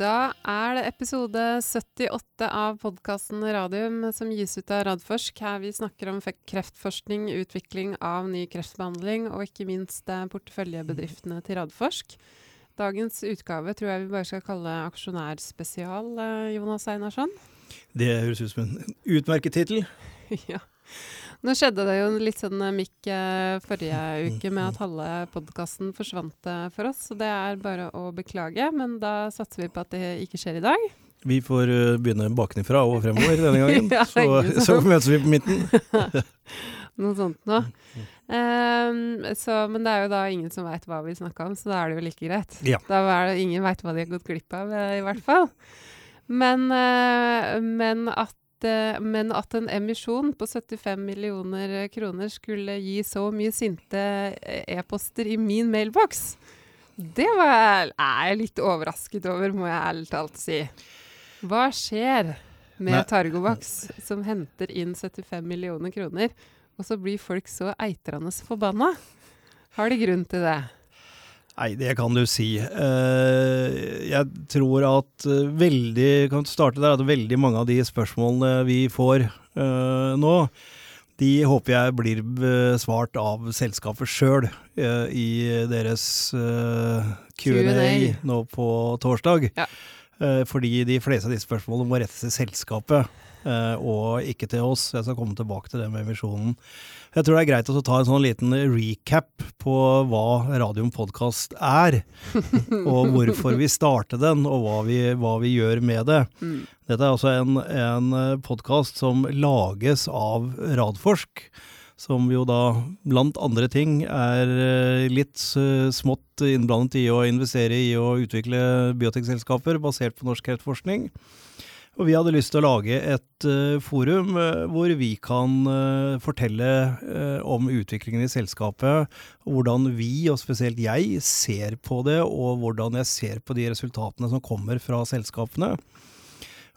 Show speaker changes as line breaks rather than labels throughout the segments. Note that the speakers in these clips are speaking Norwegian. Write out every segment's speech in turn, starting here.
Da er det episode 78 av podkasten Radium som gis ut av Radforsk. Her vi snakker om kreftforskning, utvikling av ny kreftbehandling og ikke minst eh, porteføljebedriftene til Radforsk. Dagens utgave tror jeg vi bare skal kalle aksjonærspesial, eh, Jonas Einarsson.
Det høres ut som en utmerket tittel.
ja. Nå skjedde det jo litt sånn eh, mikk eh, forrige uke med at halve podkasten forsvant eh, for oss, så det er bare å beklage. Men da satser vi på at det ikke skjer i dag.
Vi får uh, begynne bakenfra og fremover denne gangen. ja, så, så, møtes vi på midten.
Noe sånt noe. Um, så, men det er jo da ingen som veit hva vi snakka om, så da er det jo like greit. Ja. Da er det ingen veit hva de har gått glipp av, i hvert fall. Men, men at men at en emisjon på 75 millioner kroner skulle gi så mye sinte eh, e-poster i min mailboks, det var, er jeg litt overrasket over, må jeg ærlig talt si. Hva skjer med Targovax, som henter inn 75 millioner kroner, og så blir folk så eitrende forbanna? Har de grunn til det?
Nei, det kan du si. Eh, jeg tror at eh, veldig Kan starte der at veldig mange av de spørsmålene vi får eh, nå, de håper jeg blir besvart av selskapet sjøl i deres Q&A nå på torsdag. Ja. Fordi de fleste av disse spørsmålene må rettes til selskapet. Eh, og ikke til oss. Jeg skal komme tilbake til det med emisjonen. Jeg tror det er greit å ta en sånn liten recap på hva Radium podkast er. og hvorfor vi startet den, og hva vi, hva vi gjør med det. Mm. Dette er altså en, en podkast som lages av Radforsk. Som jo da blant andre ting er eh, litt eh, smått innblandet i å investere i å utvikle biotekselskaper basert på norsk kreftforskning. Og vi hadde lyst til å lage et uh, forum uh, hvor vi kan uh, fortelle om utviklingen i selskapet, hvordan vi, og spesielt jeg, ser på det, og hvordan jeg ser på de resultatene som kommer fra selskapene.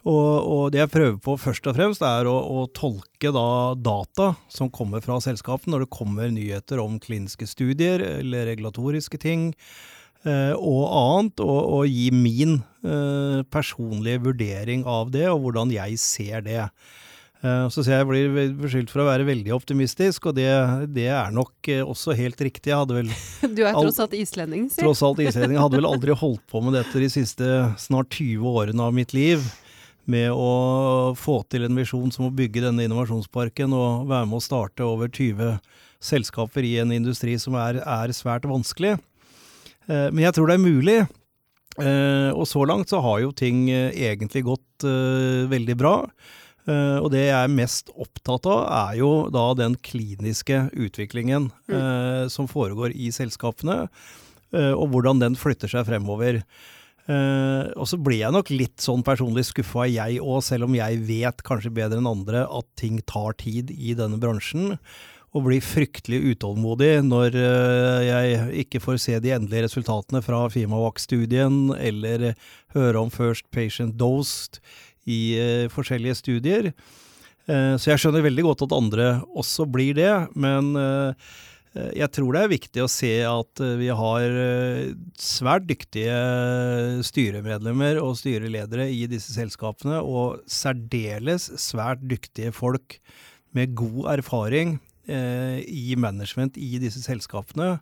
Og, og det jeg prøver på først og fremst, er å, å tolke da data som kommer fra selskapene, når det kommer nyheter om kliniske studier eller regulatoriske ting og annet, og, og gi min eh, personlige vurdering av det, og hvordan jeg ser det. Eh, så ser jeg blir beskyldt for å være veldig optimistisk, og det, det er nok også helt riktig. Jeg hadde vel
Du er tross alt islending,
si. Tross alt islending. Jeg hadde vel aldri holdt på med dette de siste snart 20 årene av mitt liv. Med å få til en visjon som å bygge denne innovasjonsparken og være med å starte over 20 selskaper i en industri som er, er svært vanskelig. Eh, men jeg tror det er mulig. Eh, og så langt så har jo ting eh, egentlig gått veldig bra. og det jeg er mest opptatt av, er jo da den kliniske utviklingen mm. som foregår i selskapene, og hvordan den flytter seg fremover. Uh, og så blir jeg nok litt sånn personlig skuffa, jeg òg, selv om jeg vet kanskje bedre enn andre at ting tar tid i denne bransjen og blir fryktelig utålmodig når eh, jeg ikke får se de endelige resultatene fra Fimavac-studien, eller høre om First Patient Dosed i uh, forskjellige studier. Uh, så jeg skjønner veldig godt at andre også blir det, men jeg tror det er viktig å se at vi har svært dyktige styremedlemmer og styreledere i disse selskapene, og særdeles svært dyktige folk med god erfaring eh, i management i disse selskapene.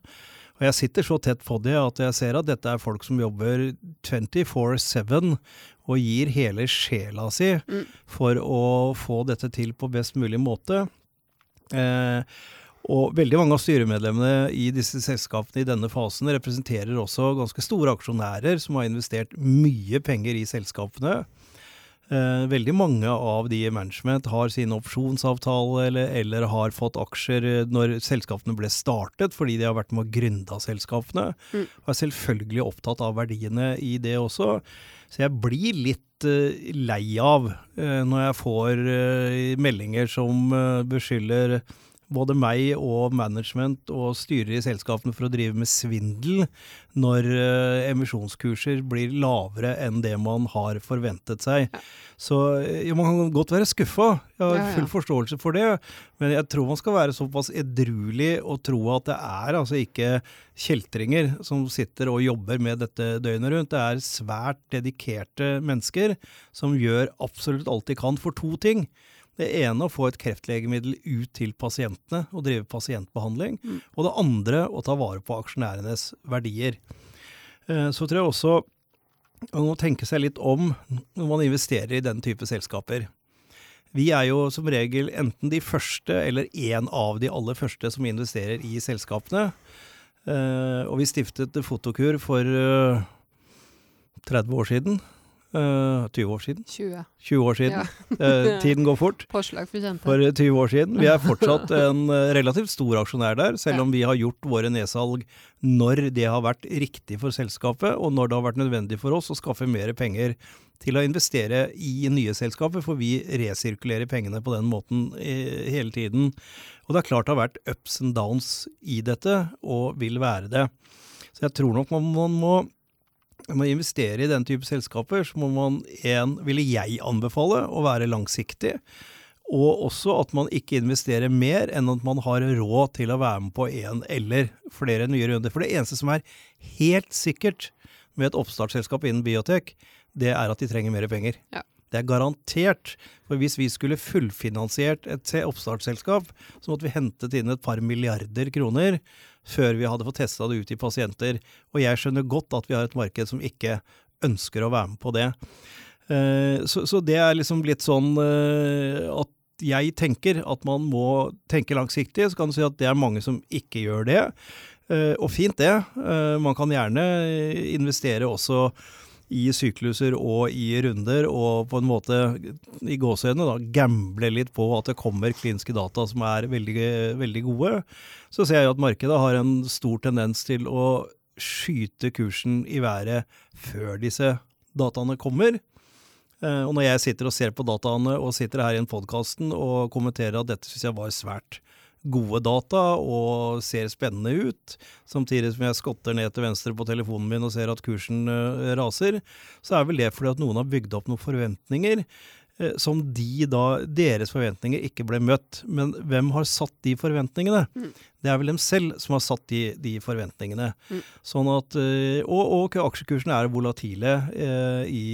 Og jeg sitter så tett på det at jeg ser at dette er folk som jobber 24-7 og gir hele sjela si mm. for å få dette til på best mulig måte. Eh, og veldig mange av styremedlemmene i disse selskapene i denne fasen representerer også ganske store aksjonærer som har investert mye penger i selskapene. Eh, veldig mange av de i management har sine opsjonsavtaler eller, eller, har fått aksjer eh, når selskapene ble startet, fordi de har vært med å gründa selskapene. Mm. Og er selvfølgelig opptatt av verdiene i det også. Så jeg blir litt uh, lei av når jeg får meldinger som beskylder både meg og management og styrer i selskapene for å drive med svindel når uh, emisjonskurser blir lavere enn det man har forventet seg. Så ja, man kan godt være skuffa, jeg har full forståelse for det. Men jeg tror man skal være såpass edruelig og tro at det er altså ikke kjeltringer som sitter og jobber med dette døgnet rundt. Det er svært dedikerte mennesker som gjør absolutt alt de kan for to ting. Det ene å få et kreftlegemiddel ut til pasientene og drive pasientbehandling. Mm. Og det andre å ta vare på aksjonærenes verdier. Eh, så tror jeg også man må tenke seg litt om når man investerer i den type selskaper. Vi er jo som regel enten de første eller en av de aller første som investerer i selskapene. Eh, og vi stiftet Fotokur for 30 eh, år siden. Uh, eh, 20 år siden?
20.
20 år siden. Ja. uh, tiden går fort.
Påslag for.
For 20 år siden. Vi er fortsatt en uh, relativt stor aksjonær der, selv om vi har gjort våre nedsalg når det har vært riktig for selskapet, og når det har vært nødvendig for oss å skaffe mer penger til å investere i nye selskaper, for vi resirkulerer pengene på den måten hele tiden. Og det er klart det har vært ups and downs i dette, og vil være det. Så jeg tror nok man, man må når man investerer i den type selskaper, så må man en, ville jeg anbefale, å være langsiktig. Og også at man ikke investerer mer enn at man har råd til å være med på én eller flere nye runder. For det eneste som er helt sikkert med et oppstartsselskap innen biotek, det er at de trenger mer penger. Ja. Det er garantert. For hvis vi skulle fullfinansiert et oppstartsselskap, så måtte vi hentet inn et par milliarder kroner før vi hadde fått testa det ut i pasienter. Og jeg skjønner godt at vi har et marked som ikke ønsker å være med på det. Eh, så, det er liksom litt sånn eh, at jeg tenker at man må tenke langsiktig. Så kan du si at det er mange som ikke gjør det. Eh, og fint det. Man kan gjerne investere også i sykluser og i runder, og på en måte i gåseøynene da, gamble litt på at det kommer kliniske data som er veldig, veldig gode, så ser jeg at markedet har en stor tendens til å skyte kursen i været før disse dataene kommer. Eh, og når jeg sitter og ser på dataene og sitter her i en podkasten og kommenterer at dette syns jeg var svært gode data og ser spennende ut, samtidig som jeg skotter ned til venstre på telefonen min og ser at kursen uh, raser, så er vel det fordi at noen har bygd opp noen forventninger uh, som de da, deres forventninger ikke ble møtt. Men hvem har satt de forventningene? Mm. Det er vel dem selv som har satt de, de forventningene. Mm. Sånn at, uh, og, og aksjekursene er volatile i,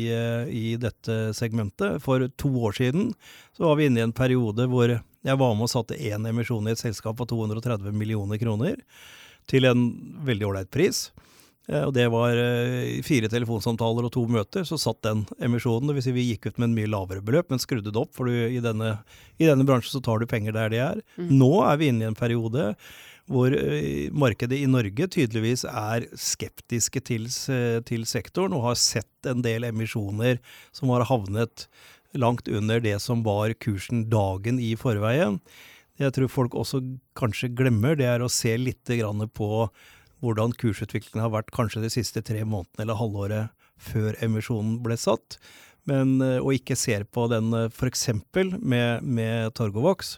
i dette segmentet. For to år siden så var vi inne i en periode hvor jeg var med og satte én emisjon i et selskap på 230 millioner kroner til en veldig ålreit pris. Eh, og det var eh, fire telefonsamtaler og to møter, så satt den emisjonen. Dvs. Si vi gikk ut med en mye lavere beløp, men skrudde det opp, for i denne, i denne bransjen så tar du penger der de er. Mm. Nå er vi inne i en periode hvor eh, markedet i Norge tydeligvis er skeptiske til, til sektoren og har sett en del emisjoner som har havnet langt under det som var kursen dagen i forveien. Det Jeg tror folk også kanskje glemmer, det er å se litt på hvordan kursutviklingen har vært kanskje de siste tre månedene eller halvåret før emisjonen ble satt. Men, eh, og ikke ser på den eh, f.eks. Med, med Torgovox,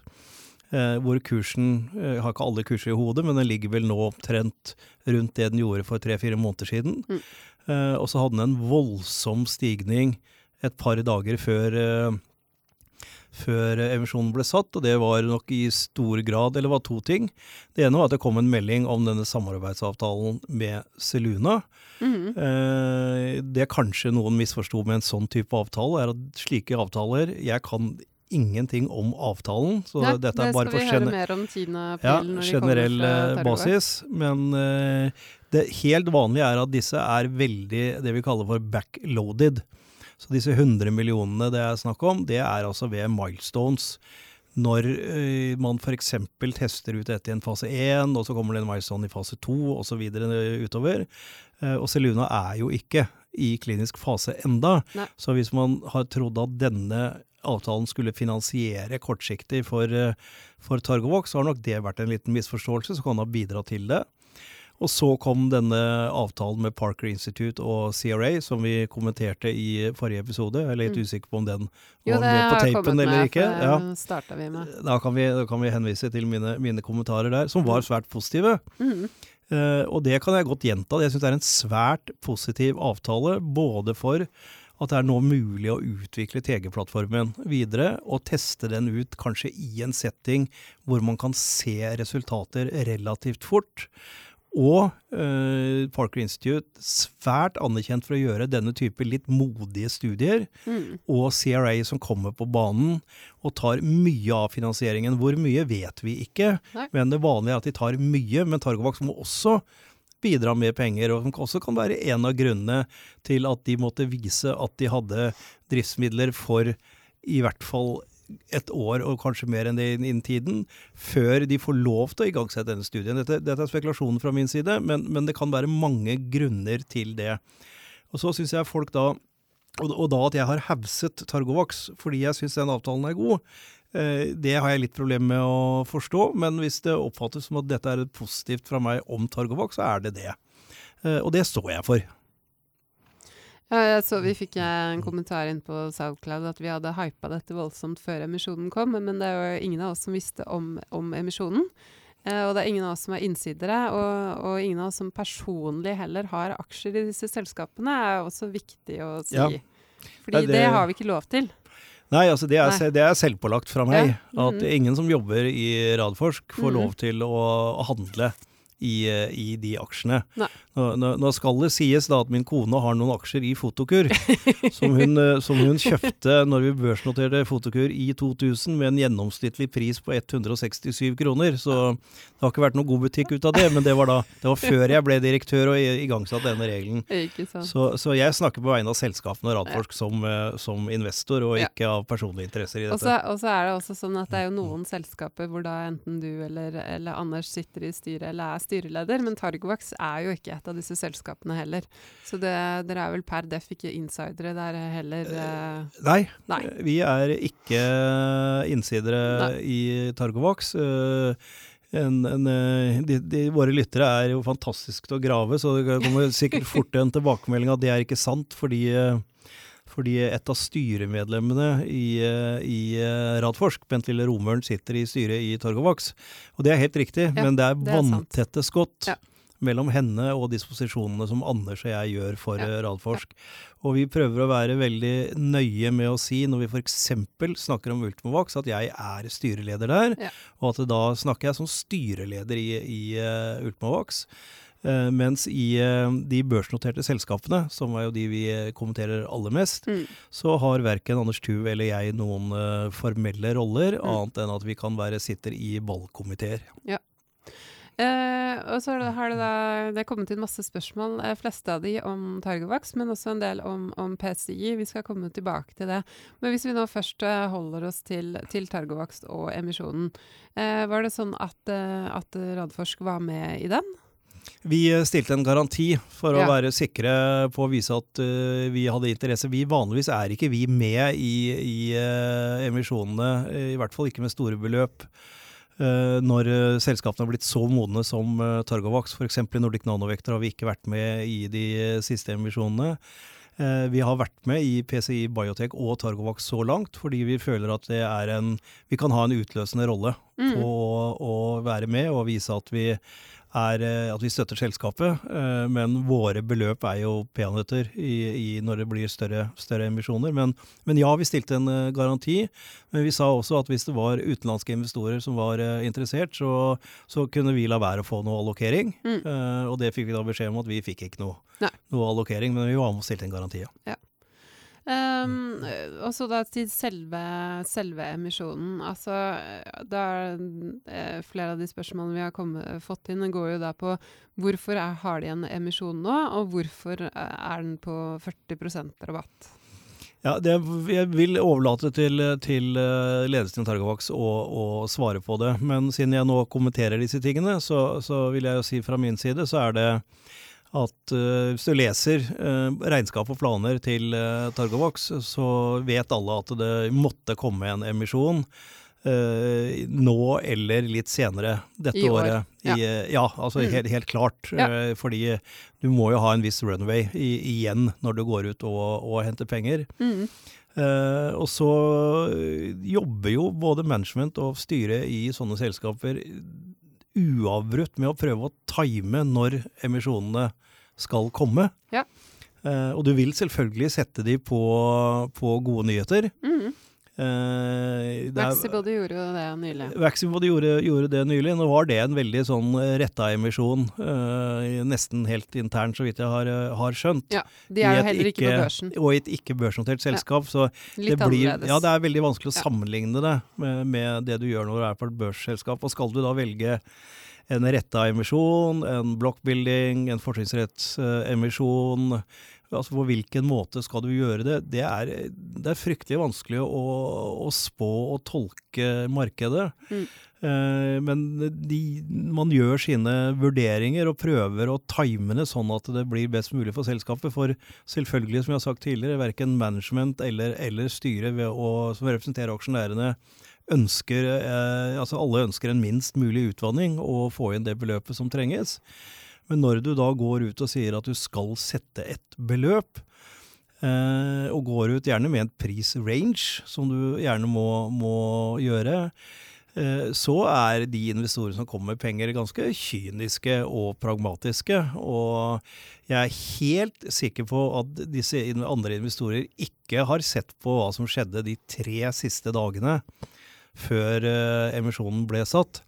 eh, hvor kursen Jeg har ikke alle kurser i hodet, men den ligger vel nå omtrent rundt det den gjorde for tre-fire måneder siden. Mm. Eh, og så hadde den en voldsom stigning et par dager før, uh, før emisjonen ble satt, og det var nok i stor grad Eller var to ting. Det ene var at det kom en melding om denne samarbeidsavtalen med Seluna. Mm. Det kanskje noen misforsto med en sånn type avtale, er at slike avtaler Jeg kan ingenting om avtalen. Så
ja,
dette er bare Det
om 10. april
ja, generell
kommer
basis. Men uh, det helt vanlige er at disse er veldig det vi kaller for backloaded. Så disse 100 millionene det er snakk om, det er altså ved milestones. Når øh, man f.eks. tester ut dette i en fase 1, og så kommer det en milestone i fase 2 osv. utover. Uh, og Celuna er jo ikke i klinisk fase enda. Nei. Så hvis man har trodd at denne avtalen skulle finansiere kortsiktig for, for Targovox, så har nok det vært en liten misforståelse, som kan ha bidratt til det. Og så kom denne avtalen med Parker Institute og CRA, som vi kommenterte i forrige episode. Jeg er litt mm. usikker på om den
var jo, med på tapen eller ikke.
Ja. Vi da, kan vi, da kan vi henvise til mine, mine, kommentarer der, som var mm. svært positive. Mm. Uh, og det kan jeg godt gjenta. Jeg syns det er en svært positiv avtale, både for at det er nå mulig å utvikle TG-plattformen videre og teste den ut kanskje i en setting hvor man kan se resultater relativt fort. Og uh, Parker Institute, svært anerkjent for å gjøre denne type litt modige studier. Mm. Og CRA som kommer på banen og tar mye av finansieringen. Hvor mye vet vi ikke, Nei. men det vanlige er at de tar mye. Men Targovax må også bidra med penger, og som også kan være en av grunnene til at de måtte vise at de hadde driftsmidler for i hvert fall et år, og kanskje mer enn det innen tiden, før de får lov til å igangsette denne studien. Dette, dette er spekulasjonen fra min side, men, men, det kan være mange grunner til det. Og så syns jeg folk da og, og, da at jeg har hauset Targovax fordi jeg syns den avtalen er god, Eh, det har jeg litt problemer med å forstå, men hvis det oppfattes som at dette er positivt fra meg om Targovax, så er det det. Eh, og det står jeg for.
Ja, jeg så Vi fikk en kommentar inn på Soundcloud at vi hadde hypa dette voldsomt før emisjonen kom, men det er jo ingen av oss som visste om, om emisjonen. Eh, og det er ingen av oss som er innsidere, og, og, ingen av oss som personlig heller har aksjer i disse selskapene, er også viktig å si. Ja. Fordi det, det har vi ikke lov til.
Nei, altså det er, det er selvpålagt fra meg. Ja. Mm. At ingen som jobber i Radforsk får mm lov til å handle i, i de aksjene. Nå, nå, skal det sies da at min kone har noen aksjer i Fotokur, som, hun, eh, som hun kjøpte når vi børsnoterte Fotokur i 2000 med en gjennomsnittlig pris på 167 kroner. Så det har ikke vært noen god butikk ut av det, men det var, da, det var før jeg ble direktør og igangsatte denne regelen. Så, så, jeg snakker på vegne av selskapene og Radforsk som, eh, som, investor, og ikke av personlige interesser i dette.
Og så er det også sånn at det er jo noen selskaper hvor da enten du eller, eller Anders sitter i styret eller er styreleder, men Targovax er jo ikke et av disse selskapene heller. Så det, dere er vel per def ikke insidere der heller?
Uh, nei, nei, vi er ikke innsidere nei. i Targovax. Uh, en, en, de, de, våre lyttere er jo fantastiske til å grave, så det kommer sikkert fort en tilbakemelding at det er ikke sant, fordi fordi et av styremedlemmene i, i Radforsk, Bent Lille Romøren, sitter i styret i Torgovax. Og det er helt riktig, ja, men det det er vanntette skott. Ja mellom henne og disposisjonene som Anders og jeg gjør for ja. Radforsk. Og vi prøver å være veldig nøye med å si, når vi f.eks. snakker om Ultimovax, at jeg er styreleder der, ja. og at da snakker jeg som styreleder i, i uh, Ultimovax. Uh, mens i uh, de børsnoterte selskapene, som er jo de vi kommenterer aller mest, mm. så har verken Anders Tuv eller jeg noen uh, formelle roller, mm. annet enn at vi kan være sitter i valgkomiteer.
Ja. Eh, og så har det da det kommet inn masse spørsmål, eh, fleste av de om Targovax, men også en del om, om, PCI. Vi skal komme tilbake til det. Men hvis vi nå først eh, holder oss til, til Targovax og emisjonen. Eh, var det sånn at, eh, at Radforsk var med i den?
Vi eh, stilte en garanti for å være sikre på å vise at uh, vi hadde interesse. Vi Vanligvis er ikke vi med i, i uh, emisjonene, i hvert fall ikke med store beløp. Eh, når eh, selskapene har blitt så modne som uh, Targovax, f.eks. i Nordic Nanovector har vi ikke vært med i de siste emisjonene. Vi har vært med i PCI Biotech og Targovax så langt, fordi vi føler at det er en Vi kan ha en utløsende rolle mm. på å være med og vise at vi er eh, at vi støtter selskapet, eh, men våre beløp er jo peanøtter når det blir større, større emisjoner. Men, men, ja, vi stilte en eh, garanti. Men vi sa også at hvis det var utenlandske investorer som var interessert, så, så kunne vi la være å få noe allokering. Mm. Og det fikk vi da beskjed om at vi fikk ikke noe, noe allokering, men vi var med og stilte en garanti. Ja.
Um, og så da til selve, selve emisjonen. Altså, da er flere av de spørsmålene vi har kommet, fått inn, går jo da på hvorfor er, har de en emisjon nå, og hvorfor er den på 40% rabatt?
Ja, det, Jeg vil overlate til, til eh, ledelsen i Targovax å, å, svare på det. Men siden jeg nå kommenterer disse tingene, så, så vil jeg jo si fra min side så er det at uh, hvis du leser uh, regnskap og planer til uh, Targovox, så vet alle at det måtte komme en emisjon. Uh, nå eller litt senere dette I året. Ja. I, ja. altså mm. helt, helt, klart. Ja. Uh, fordi du må jo ha en viss runway i, igjen når du går ut og, og henter penger. Mm. Uh, og så jobber jo både management og styret i sånne selskaper uavbrutt med å prøve å time når emisjonene skal komme. Ja. og du vil selvfølgelig sette de på, på gode nyheter. Mm.
Uh, Vaxibody gjorde jo det nylig.
Vaxibody gjorde, gjorde, det nylig. Nå var det en veldig sånn retta emisjon, uh, nesten helt intern, så vidt jeg har, har skjønt.
Ja, De er jo heller ikke, ikke, på børsen.
Og i et ikke-børsnotert selskap. Ja. Så Litt det blir, annerledes. Ja, det er veldig vanskelig å ja. sammenligne det med, med, det du gjør når du er på et børsselskap. Og skal du da velge en retta emisjon, en blockbuilding, en fortrinnsrettsemisjon, uh, Altså På hvilken måte skal du gjøre det? Det er, det er fryktelig vanskelig å, å, spå og tolke markedet. Mm. Eh, men de, man gjør sine vurderinger og prøver å time det sånn at det blir best mulig for selskapet. For selvfølgelig, som jeg har sagt tidligere, verken management eller, eller styret som representerer aksjonærene, ønsker, eh, altså alle ønsker en minst mulig utvanning og få inn det beløpet som trenges. Men når du da går ut og sier at du skal sette et beløp, eh, og går ut gjerne med en prisrange, som du gjerne må, må gjøre, eh, så er de investorene som kommer med penger, ganske kyniske og pragmatiske. Og jeg er helt sikker på at disse andre investorer ikke har sett på hva som skjedde de tre siste dagene før eh, emisjonen ble satt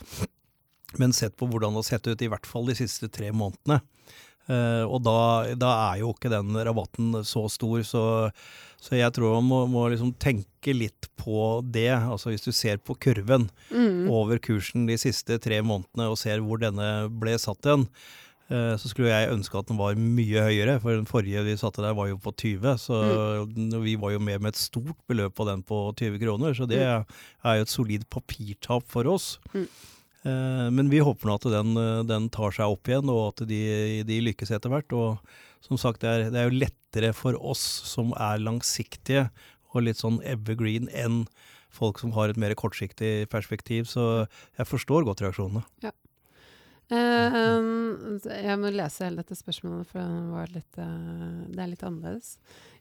men sett på hvordan det har sett ut i hvert fall de siste tre månedene. Uh, og da, da, er jo ikke den rabatten så stor, så, så jeg tror man må, må liksom tenke litt på det. Altså Hvis du ser på kurven mm. over kursen de siste tre månedene og ser hvor denne ble satt igjen, uh, så skulle jeg ønske at den var mye høyere. For den forrige vi satte der, var jo på 20, så mm. vi var jo med med et stort beløp på den på 20 kroner. Så det mm. er jo et solid papirtap for oss. Mm. Eh, men vi håper nå at den, eh, den, tar seg opp igjen, og at de, de lykkes etter hvert. Og som sagt, det er, det er, jo lettere for oss som er langsiktige og litt sånn evergreen, enn folk som har et mer kortsiktig perspektiv. Så jeg forstår godt reaksjonene. Ja.
Uh, jeg må lese hele dette spørsmålet, for det, litt, uh, det er litt annerledes.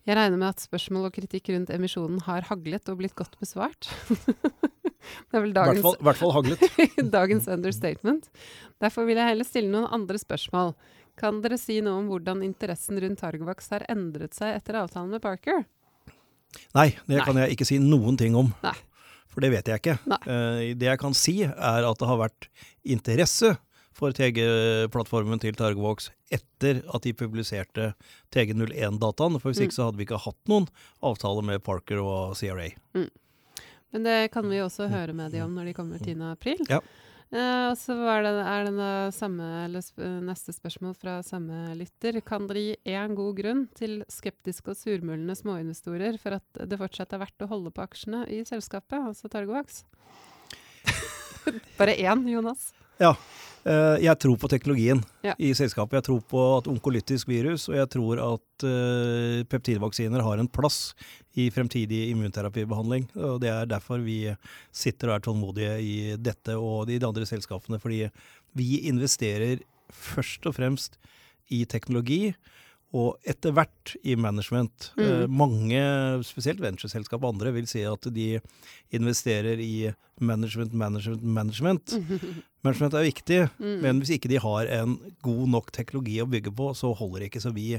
Jeg regner med at spørsmål og kritikk rundt emisjonen har haglet og blitt godt besvart. Det er vel dagens,
hvert, fall, hvert fall haglet.
dagens understatement. Derfor vil jeg heller stille noen andre spørsmål. Kan dere si noe om hvordan interessen rundt Targovax har endret seg etter avtalen med Parker?
Nei, det Nei. kan jeg ikke si noen ting om. Nei. For det vet jeg ikke. Uh, det jeg kan si, er at det har vært interesse for TG-plattformen til Targovox etter at de publiserte TG01-dataen. For hvis mm. ikke så hadde vi ikke hatt noen avtale med Parker og CRA. Mm.
Men det kan vi også høre med de om når de kommer 10. april. Ja. Uh, så er det, er det samme, sp neste spørsmål fra samme lytter. Kan dere gi én god grunn til skeptiske og surmulende småinvestorer for at det fortsatt er verdt å holde på aksjene i selskapet, altså Targovax? Bare én, Jonas.
Ja. Uh, jeg tror på teknologien ja. i selskapet. Jeg tror på at onkolytisk virus, og jeg tror at uh, peptidvaksiner har en plass i fremtidig immunterapibehandling. og Det er derfor vi sitter og er tålmodige i dette og de andre selskapene. Fordi vi investerer først og fremst i teknologi og etter hvert i management. Mm. Eh, mange, spesielt ventureselskap og andre, vil si at de investerer i management, management, management. Management er viktig, mm. men hvis ikke de har en god nok teknologi å bygge på, så holder det ikke. Så vi,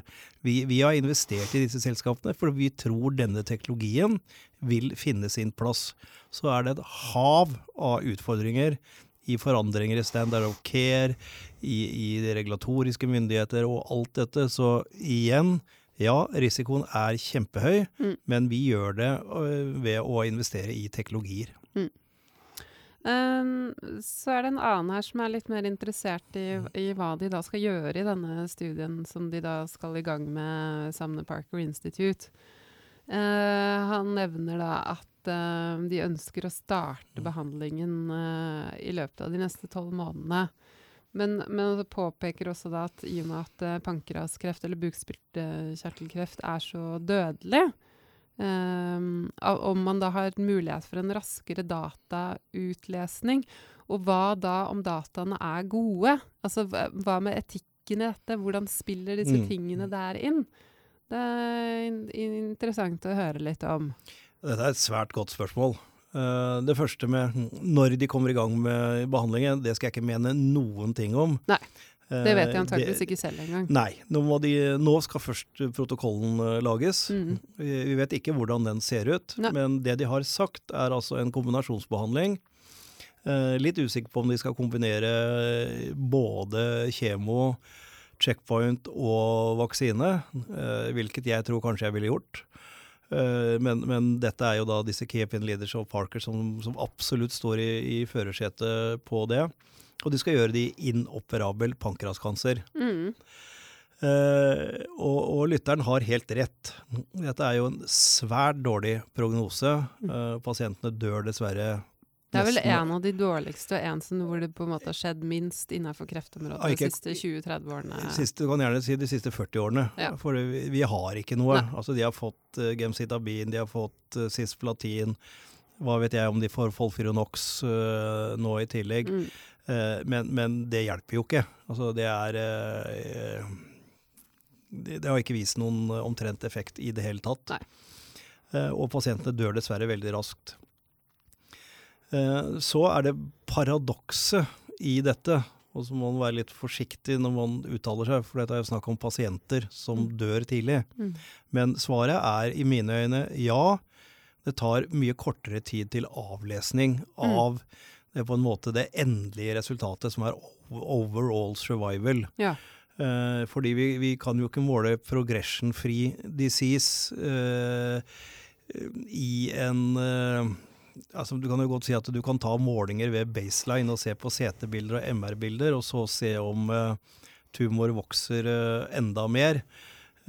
vi, vi har investert i disse selskapene for vi tror denne teknologien vil finne sin plass. Så er det et hav av utfordringer i forandringer i standard of care, i, i de regulatoriske myndigheter og alt dette. Så igjen, ja, risikoen er kjempehøy, mm. men vi gjør det øh, ved å investere i teknologier. Mm.
Um, så er det en annen her som er litt mer interessert i, i, hva de da skal gjøre i denne studien som de da skal i gang med sammen med Parker Institute. Uh, han nevner da at uh, de ønsker å starte mm. behandlingen uh, i løpet av de neste tolv månedene. Men, men det påpeker også da at i og med at uh, pankraskreft eller bukspyttkjertelkreft er så dødelig, om man da har mulighet for en raskere datautlesning. Og hva da om dataene er gode? Altså hva med etikken i dette? Hvordan spiller disse mm. tingene der inn? Det er interessant å høre litt om.
Dette er et svært godt spørsmål. Uh, det første med når de kommer i gang med behandlingen, det skal jeg ikke mene noen ting om.
Nei. Det vet jeg eh, antakeligvis ikke selv engang.
Nei. Nå, de, nå, skal først protokollen uh, lages. Mm. Vi, vet ikke hvordan den ser ut, Nei. men det de har sagt er altså en kombinasjonsbehandling. Litt usikker på om de skal kombinere både kjemo, checkpoint og vaksine, hvilket jeg tror kanskje jeg ville gjort. Men, men, dette er jo da disse key opinion leaders og Parker som, som absolutt står i, i førersetet på det. Og de skal gjøre det i inoperabel pankraskanser. Mm. Uh, og, og, lytteren har helt rett. Dette er jo en svært dårlig prognose. Uh, pasientene dør dessverre
det er vel en av de dårligste, og en som, hvor det på en måte har skjedd minst innenfor kreftområdet de siste 20-30 årene.
Siste, kan gjerne si de siste 40 årene. Ja. For vi, vi, har ikke noe. Altså, de har fått uh, gemcitabin, de har fått uh, cisplatin. Hva vet jeg om de får Folfironox uh, nå i tillegg. Mm. Uh, men, men, det hjelper jo ikke. Altså, det er uh, det, det, har ikke vist noen omtrent effekt i det hele tatt. Eh, og pasientene dør dessverre veldig raskt. Så er det paradokset i dette, og så må man være litt forsiktig når man uttaler seg, for dette er jo snakk om pasienter som mm. dør tidlig. Mm. Men svaret er i mine øyne ja. Det tar mye kortere tid til avlesning mm. av det på en måte det endelige resultatet, som er overall survival. Ja. Eh, fordi vi, vi, kan jo ikke måle progression-free disease eh, i en eh, altså Du kan jo godt si at du kan ta målinger ved baseline og se på CT-bilder og MR-bilder, og så se om uh, tumor vokser uh, enda mer.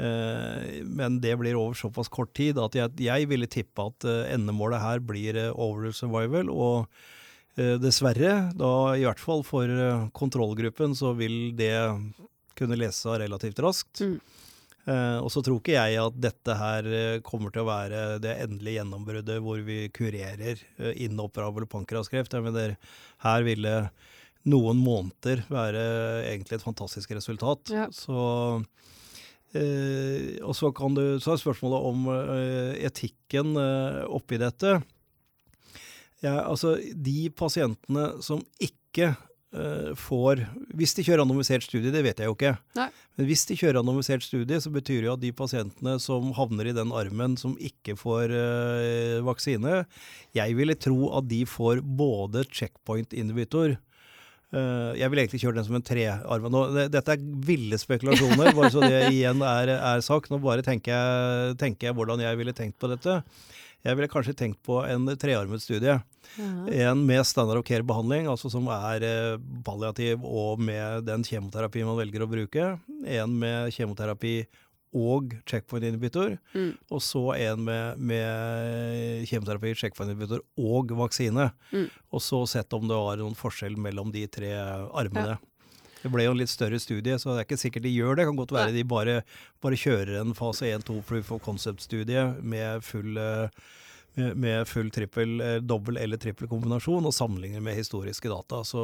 Uh, men det blir over såpass kort tid at jeg, jeg ville tippe at endemålet her blir overall survival. og dessverre, da i hvert fall for kontrollgruppen, så vil det kunne lese seg relativt raskt. Mm. Eh, og så tror ikke jeg at dette her kommer til å være det endelige gjennombruddet hvor vi kurerer eh, inoperabel pankraskreft. Jeg mener, her ville noen måneder være egentlig et fantastisk resultat. Ja. Så eh, Og så, kan du, så er spørsmålet om eh, etikken oppi dette. Ja, altså, de pasientene som ikke får Hvis de kjører anonymisert studie, det vet jeg jo ikke. Nei. Men hvis de kjører anonymisert studie, så betyr det jo at de pasientene som havner i den armen som ikke får uh, vaksine, jeg ville tro at de får både checkpoint-inhibitor Uh, jeg vil egentlig kjøre den som en trearva. Dette er ville spekulasjoner, bare så det igjen er, er sagt. Nå bare tenker jeg, tenker jeg, hvordan jeg ville tenkt på dette. Jeg ville kanskje tenkt på en trearmet studie. Ja. En med standard of care-behandling, altså som er eh, palliativ og med den kjemoterapi man velger å bruke. En med kjemoterapi og checkpoint inhibitor. Mm. Og så en med, med kjemoterapi, checkpoint inhibitor og vaksine. Mm. Og så sett om det var noen forskjell mellom de tre armene. Ja. Det ble jo en litt større studie, så det er ikke sikkert de gjør det. Det kan godt være de bare, bare kjører en fase 1-2 proof of concept-studie med full uh, med full trippel, eh, dobbel eller trippel kombinasjon, og sammenligner med historiske data. Så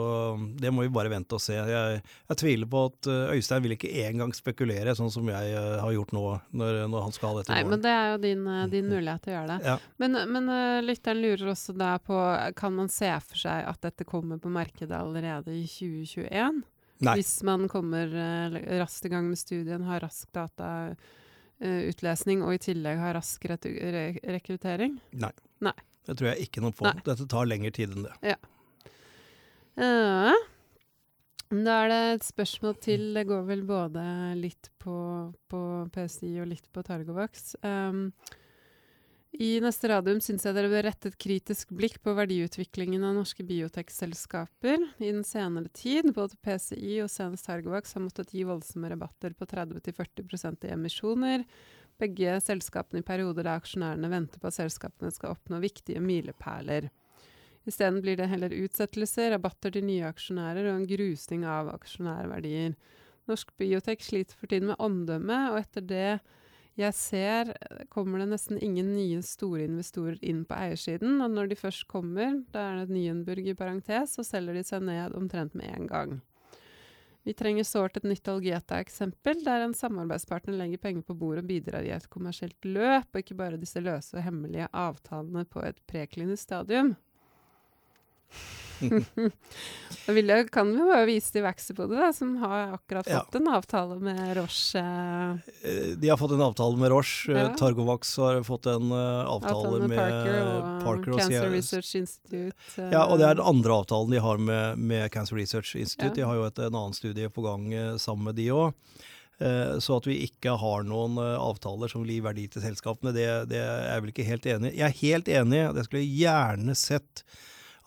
det må vi bare vente og se. Jeg, jeg tviler på at uh, Øystein vil ikke engang spekulere, sånn som jeg har gjort nå, når, når, han skal ha dette
Nei, men det er jo din, din mulighet til å gjøre det. Ja. Men, men lytteren lurer også da på, kan man se for seg at dette kommer på markedet allerede i 2021? Nei. Hvis man kommer raskt i gang med studien, har rask datautlesning uh, og i tillegg har rask re rekruttering?
Nei. Nei. Det tror jeg ikke noe på. Nei. Dette tar lengre tid enn det.
Ja. Uh, da er det et spørsmål til. Det går vel både litt på, på PSI og litt på Targovax. Um, i neste radium syns jeg dere bør rette et kritisk blikk på verdiutviklingen av norske biotekselskaper i den senere tid. Både PCI og senest Targovax har måttet gi voldsomme rabatter på 30-40% i emisjoner. Begge selskapene i perioder der aksjonærene venter på at selskapene skal oppnå viktige milepæler. Isteden blir det heller utsettelser, rabatter til nye aksjonærer og en grusning av aksjonærverdier. Norsk biotek sliter for tiden med omdømme, og etter det jeg ser kommer det nesten ingen nye store investorer inn på eiersiden. Og når de først kommer, da er det et Nyenburg i parentes, så selger de seg ned omtrent med en gang. Vi trenger sårt et nytt Algeta-eksempel, der en samarbeidspartner legger penger på bordet og bidrar i et kommersielt løp, og ikke bare disse løse og hemmelige avtalene på et preklinisk stadium. Da vil jeg, kan vi bare vise til Vaxipode, som har akkurat fått ja. en avtale med Roche.
Eh, de har fått en avtale med Roche. Ja. Targovax har fått en uh, avtale, avtale, med, med Parker og,
Parker og Cancer Research Institute.
Ja, og det er den andre avtalen de har med, med Cancer Research Institute. Ja. De har jo et, en annen studie på gang sammen med de òg. Så at vi ikke har noen avtaler som gir gi verdi til selskapene, det, det er jeg vel ikke helt enig i. Jeg er helt enig, det skulle jeg gjerne sett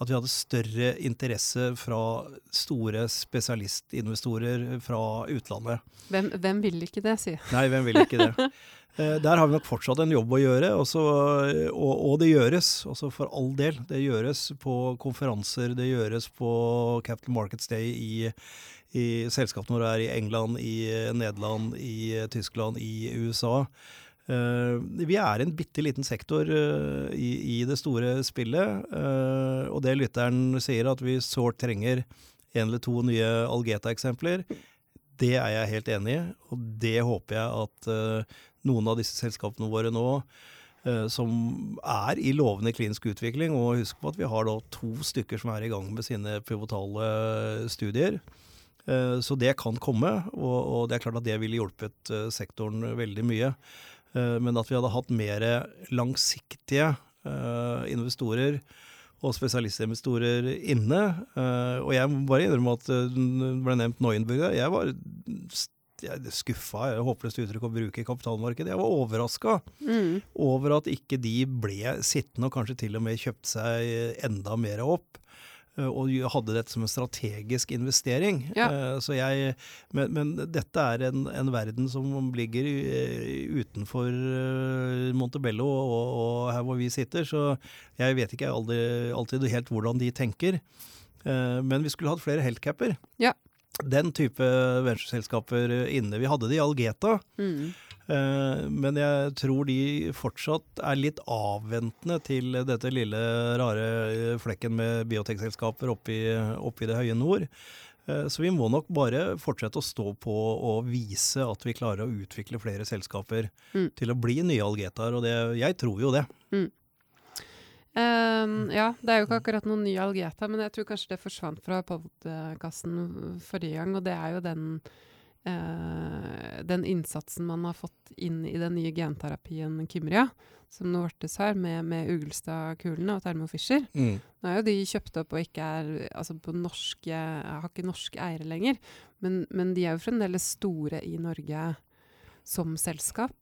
at vi hadde større interesse fra store spesialistinvestorer fra utlandet.
Hvem, hvem vil ikke det, si?
Nei, hvem vil ikke det. Eh, der har vi nok fortsatt en jobb å gjøre, også, og, og, det gjøres. Også for all del. Det gjøres på konferanser, det gjøres på Capital Markets Day i, i selskapene våre er i England, i Nederland, i Tyskland, i USA. Uh, vi er en bitte liten sektor uh, i, i, det store spillet, uh, og det lytteren sier at vi sårt trenger en eller to nye Algeta-eksempler, det er jeg helt enig i, og det håper jeg at noen av disse selskapene våre nå som er i lovende klinisk utvikling, og husk på at vi har da to stykker som er i gang med sine pivotale studier. Så det kan komme, og det er klart at det ville hjulpet sektoren veldig mye. Eh, men at vi hadde hatt mer langsiktige eh, investorer og spesialistinvestorer inne. Eh, og jeg må bare innrømme at det ble nevnt Neuenburg der. Jeg var skuffa, jeg håpløst uttrykk å bruke i kapitalmarkedet. Jeg var overraska mm. over at ikke de ble sittende og kanskje til og med kjøpte seg enda mer opp. Eh, og hadde dette som en strategisk investering. Ja. Eh, så jeg, men, men dette er en, en, verden som ligger eh, utenfor Montebello og, og, her hvor vi sitter, så jeg vet ikke alltid, alltid helt hvordan de tenker. Men vi skulle hatt flere healthcaper. Ja. Den type ventureselskaper inne. Vi hadde det i Algeta. Mm. Eh, men jeg tror de fortsatt er litt avventende til dette lille, rare eh, flekken med biotekselskaper oppe i det høye nord. Eh, så vi må nok bare fortsette å stå på og vise at vi klarer å utvikle flere selskaper mm. til å bli nye Algetaer, og det, jeg tror jo det. Mm.
Um, ja, det er jo ikke akkurat noen ny Algeta, men jeg tror kanskje det forsvant fra podkasten forrige gang, og det er jo den eh, den innsatsen man har fått inn i den nye genterapien Kymria, som Novartis har, med, med Ugelstad-kulene og Thermo Fischer. Mm. Nå er jo de kjøpt opp og ikke er altså på norske, har ikke norske eiere lenger, men, men de er jo fremdeles store i Norge som selskap.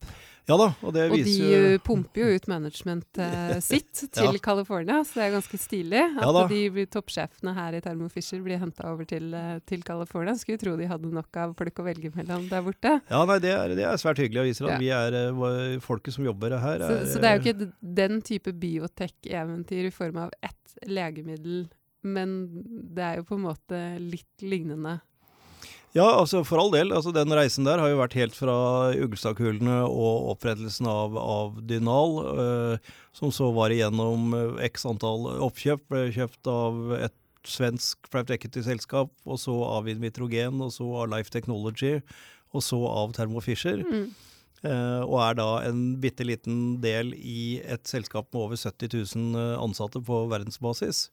Ja da, Og det
viser jo Og de pumper jo ut managementet sitt til ja. California, så det er ganske stilig at ja de toppsjefene her i Thermo Fisher blir henta over til, eh, til, California. Skulle tro de hadde nok av folk å velge mellom der borte.
Ja, nei, det er, det er svært hyggelig å vise at ja. vi er uh, folket som jobber her.
Er, så, så, det er jo ikke den type biotek-eventyr i form av ett legemiddel, men det er jo på en måte litt lignende
ja, altså for all del. Altså den reisen der har jo vært helt fra Uglestadkulene og opprettelsen av, av Dynal, eh, som så var igjennom eh, x antall oppkjøp. Ble kjøpt av et svensk private equity-selskap, og så av Invitrogen, og så av Life Technology, og så av Thermo Fisher. Mm. Eh, og er da en bitte liten del i et selskap med over 70 000 eh, ansatte på verdensbasis.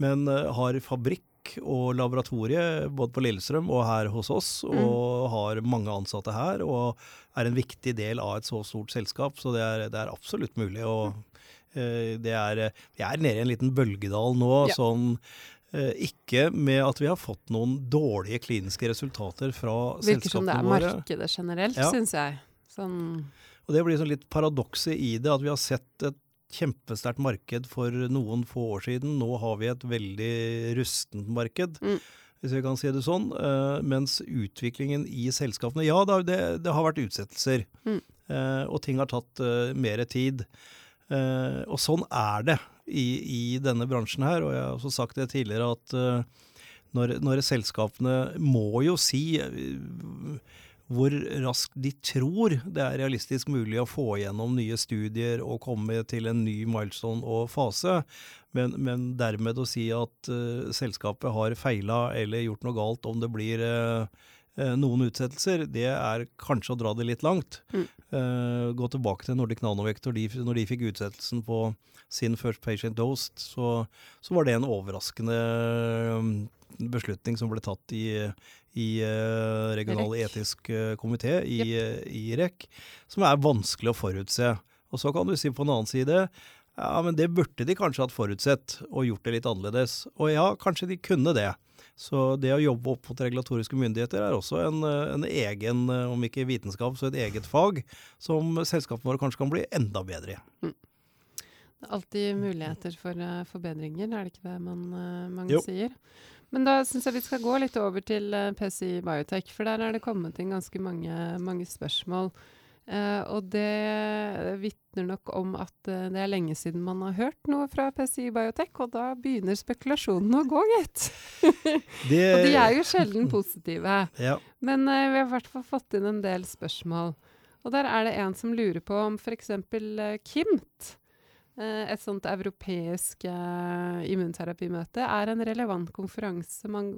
Men eh, har fabrikk og laboratorie både på Lillestrøm og her hos oss, og mm. har mange ansatte her. Og er en viktig del av et så stort selskap, så det er, det er absolutt mulig. Og eh, det er Vi er nede i en liten bølgedal nå, ja. sånn uh, ikke med at vi har fått noen dårlige kliniske resultater fra Virker selskapene våre.
Virker som det er markedet generelt, ja. syns jeg. Sånn
og det blir sånn litt paradokset i det, at vi har sett et kjempesterkt marked for noen få år siden. Nå har vi et veldig rustent marked. Mm. Hvis vi kan si det sånn. Uh, mens utviklingen i selskapene Ja, det, det har vært utsettelser. Mm. Uh, og ting har tatt uh, mer tid. og sånn er det i, i, denne bransjen her. Og jeg har også sagt det tidligere at når, når selskapene må jo si hvor raskt de tror det er realistisk mulig å få gjennom nye studier og komme til en ny milestone og fase. Men, men dermed å si at uh, selskapet har feila eller gjort noe galt om det blir uh, noen utsettelser, det er kanskje å dra det litt langt. Mm. Uh, gå tilbake til Nordic Nanovector. De, når de fikk utsettelsen på sin First Patient Dose, så, så var det en overraskende beslutning som ble tatt i, i uh, regional REC. etisk uh, komité i, yep. i, REC, som er vanskelig å forutse. Og så kan du si på en annen side ja, men det burde de kanskje hatt forutsett og gjort det litt annerledes. Og ja, kanskje de kunne det. Så det å jobbe opp mot regulatoriske myndigheter er også en, en egen, om ikke vitenskap, så et eget fag, som selskapene våre kanskje kan bli enda bedre i. Mm.
Det er alltid muligheter for forbedringer, er det ikke det man, man sier? Men da syns jeg vi skal gå litt over til eh, PCI Biotech, for der er det kommet inn ganske mange, mange spørsmål. Uh, og det vitner nok om at uh, det er lenge siden man har hørt noe fra PCI Biotech, og da begynner spekulasjonene å gå, gitt. og de er jo sjelden positive. ja. Men uh, vi har i hvert fall fått inn en del spørsmål. Og der er det en som lurer på om f.eks. KIMT Eh, et sånt europeisk uh, immunterapimøte er en relevant konferanse man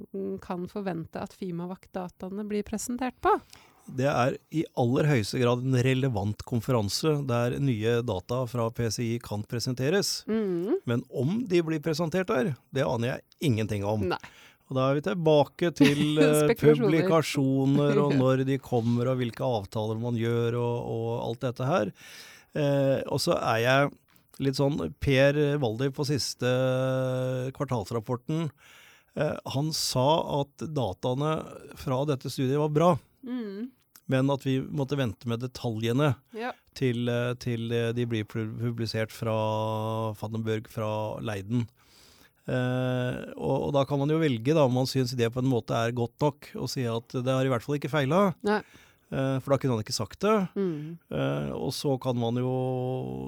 kan forvente at Fimavakt-dataene blir presentert på?
Det er i aller høyeste grad en relevant konferanse der nye data fra PCI kan presenteres. Mm. Men om de blir presentert der, det aner jeg ingenting om. Nei. Og da er vi tilbake til uh, publikasjoner og når de kommer og hvilke avtaler man gjør og, og alt dette her. Eh, og så er jeg litt sånn Per Waldi på siste kvartalsrapporten. Eh, han sa at dataene fra dette studiet var bra. Mm. Men at vi måtte vente med detaljene ja. til, eh, til, de blir publisert fra Vandenberg fra Leiden. Eh, og, og, da kan man jo velge da, om man syns det på en måte er godt nok, og si at det har i hvert fall ikke feila. Eh, for da kunne han ikke sagt det. Mm. Uh, og så kan man jo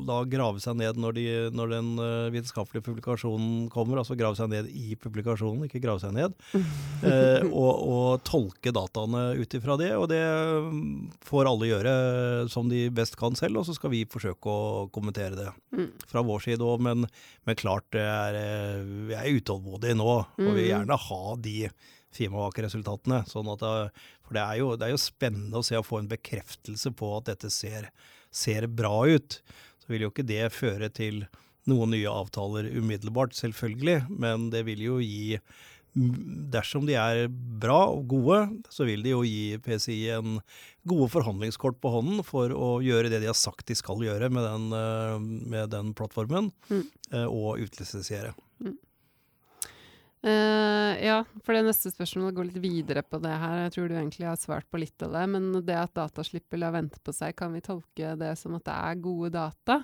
da grave seg ned når, de, når den uh, vitenskapelige publikasjonen kommer, altså grave seg ned i publikasjonen, ikke grave seg ned, uh, og, og, tolke dataene ut ifra det. Og det mm, får alle gjøre som de best kan selv, og så skal vi forsøke å kommentere det mm. fra vår side òg. Men, men, klart, det er, vi er utålmodige nå, og vi vil mm. gjerne ha de FIMA-resultatene, Sånn at for det er, jo, det er, jo, spennende å se og få en bekreftelse på at dette ser, ser bra ut. Så vil jo ikke det føre til noen nye avtaler umiddelbart, selvfølgelig, men det vil jo gi Dersom de er bra og gode, så vil de jo gi PCI en gode forhandlingskort på hånden for å gjøre det de har sagt de skal gjøre med den, eh, med den plattformen, mm. Eh, og utlisensiere.
Uh, ja, for det neste spørsmålet går litt videre på det her. Jeg tror du egentlig har svart på litt av det. Men det at data slipper la vente på seg, kan vi tolke det som at det er gode data?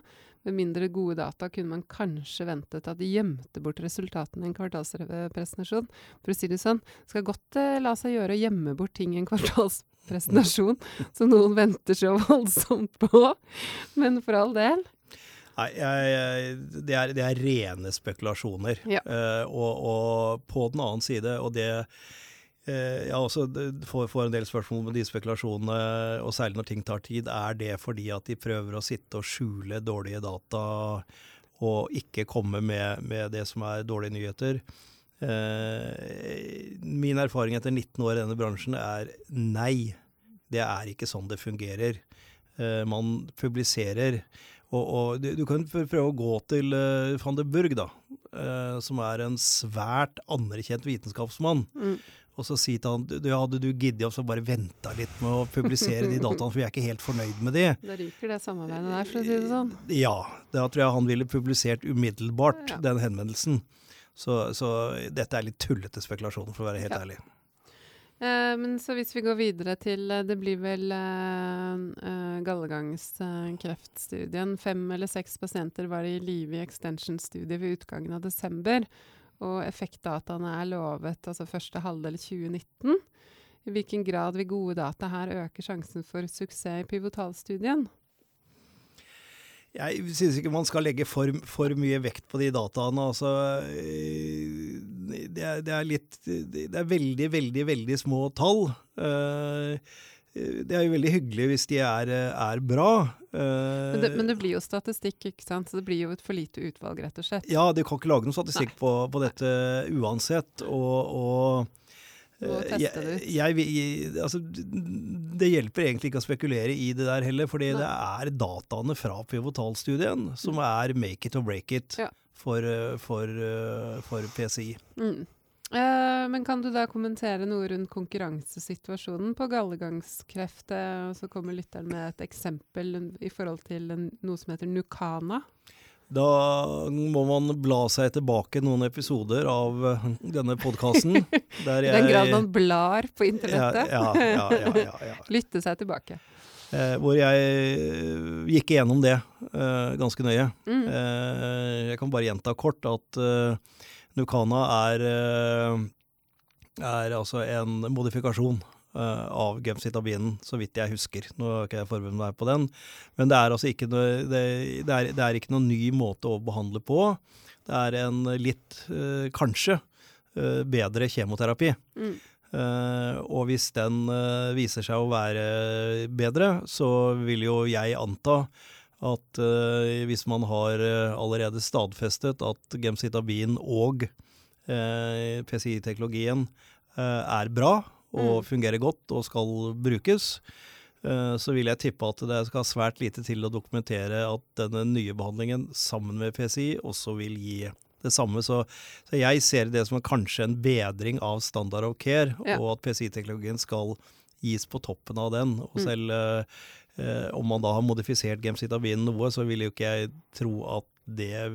Med mindre gode data kunne man kanskje ventet at de gjemte bort resultatene i en kvartalspresentasjon. For å si det sånn, skal godt uh, la seg gjøre å gjemme bort ting i en kvartalspresentasjon som noen venter så voldsomt på. Men for all del.
Nei, jeg, det, er, det, er, rene spekulasjoner. Ja. Uh, og, og, på den annen side, og det uh, Jeg også får, får, en del spørsmål om de spekulasjonene, og særlig når ting tar tid. Er det fordi at de prøver å sitte og skjule dårlige data og ikke komme med, med det som er dårlige nyheter? Uh, min erfaring etter 19 år i denne bransjen er nei. Det er ikke sånn det fungerer. man publiserer og, og du, du, kan prøve å gå til uh, van de Burg, da, uh, som er en svært anerkjent vitenskapsmann. Mm. Og så si til han du, hadde du giddet å bare venta litt med å publisere de dataene, for vi er ikke helt fornøyd med de.
Da ryker det samarbeidet der, for å si det sånn.
Ja, da tror jeg han ville publisert umiddelbart ja. den henvendelsen. Så, så, dette er litt tullete spekulasjoner, for å være helt ja. ærlig.
Eh, men så hvis vi går videre til eh, Det blir vel eh, eh gallegangskreftstudien. Fem eller seks pasienter var i live i extension-studiet ved utgangen av desember. Og effektdataene er lovet altså første halvdel 2019. I hvilken grad vil gode data her øke sjansen for suksess i pivotalstudien?
Jeg synes ikke man skal legge for, for mye vekt på de dataene. Altså, det, er, det, er litt Det er veldig, veldig, veldig små tall. Uh, det er jo veldig hyggelig hvis de er, er bra.
Men det, men det, blir jo statistikk, ikke sant? så det blir jo et for lite utvalg, rett og slett.
Ja, de kan ikke lage noen statistikk på, på, dette uansett. og, og jeg, jeg, jeg, altså, det hjelper egentlig ikke å spekulere i det der heller, fordi Nei. det er dataene fra pivotalstudien som mm. er make it or break it ja. For, for, for, PCI. Mm.
Uh, men kan du da kommentere noe rundt konkurransesituasjonen på gallegangskreft? Og så kommer lytteren med et eksempel i forhold til en, noe som heter Nukana.
Da må man bla seg tilbake noen episoder av denne podkasten.
I den grad man blar på internettet.
Ja, ja, ja,
Lytte seg tilbake.
Eh, hvor jeg gikk igjennom det eh, ganske nøye. Mm. Eh, jeg kan bare gjenta kort at Nukana er, eh, er altså en modifikasjon av gemcitabinen, så vidt jeg husker. Nå har ikke jeg forberedt meg på den. Men det er altså ikke noe, det, det, er, det er ikke noen ny måte å behandle på. Det er en litt, kanskje, bedre kjemoterapi. Mm. Og hvis den viser seg å være bedre, så vil jo jeg anta at uh, hvis man har uh, allerede stadfestet at gemcitabin og uh, PCI-teknologien er bra og mm. fungerer godt og skal brukes, så vil jeg tippe at det skal svært lite til å dokumentere at denne nye behandlingen sammen med PCI også vil gi det samme. Så, så jeg ser det som kanskje en bedring av standard of care, ja. og at PCI-teknologien skal gis på toppen av den. Og mm. selv Eh, om man da har modifisert gemcitabin noe, så vil jo ikke jeg tro at det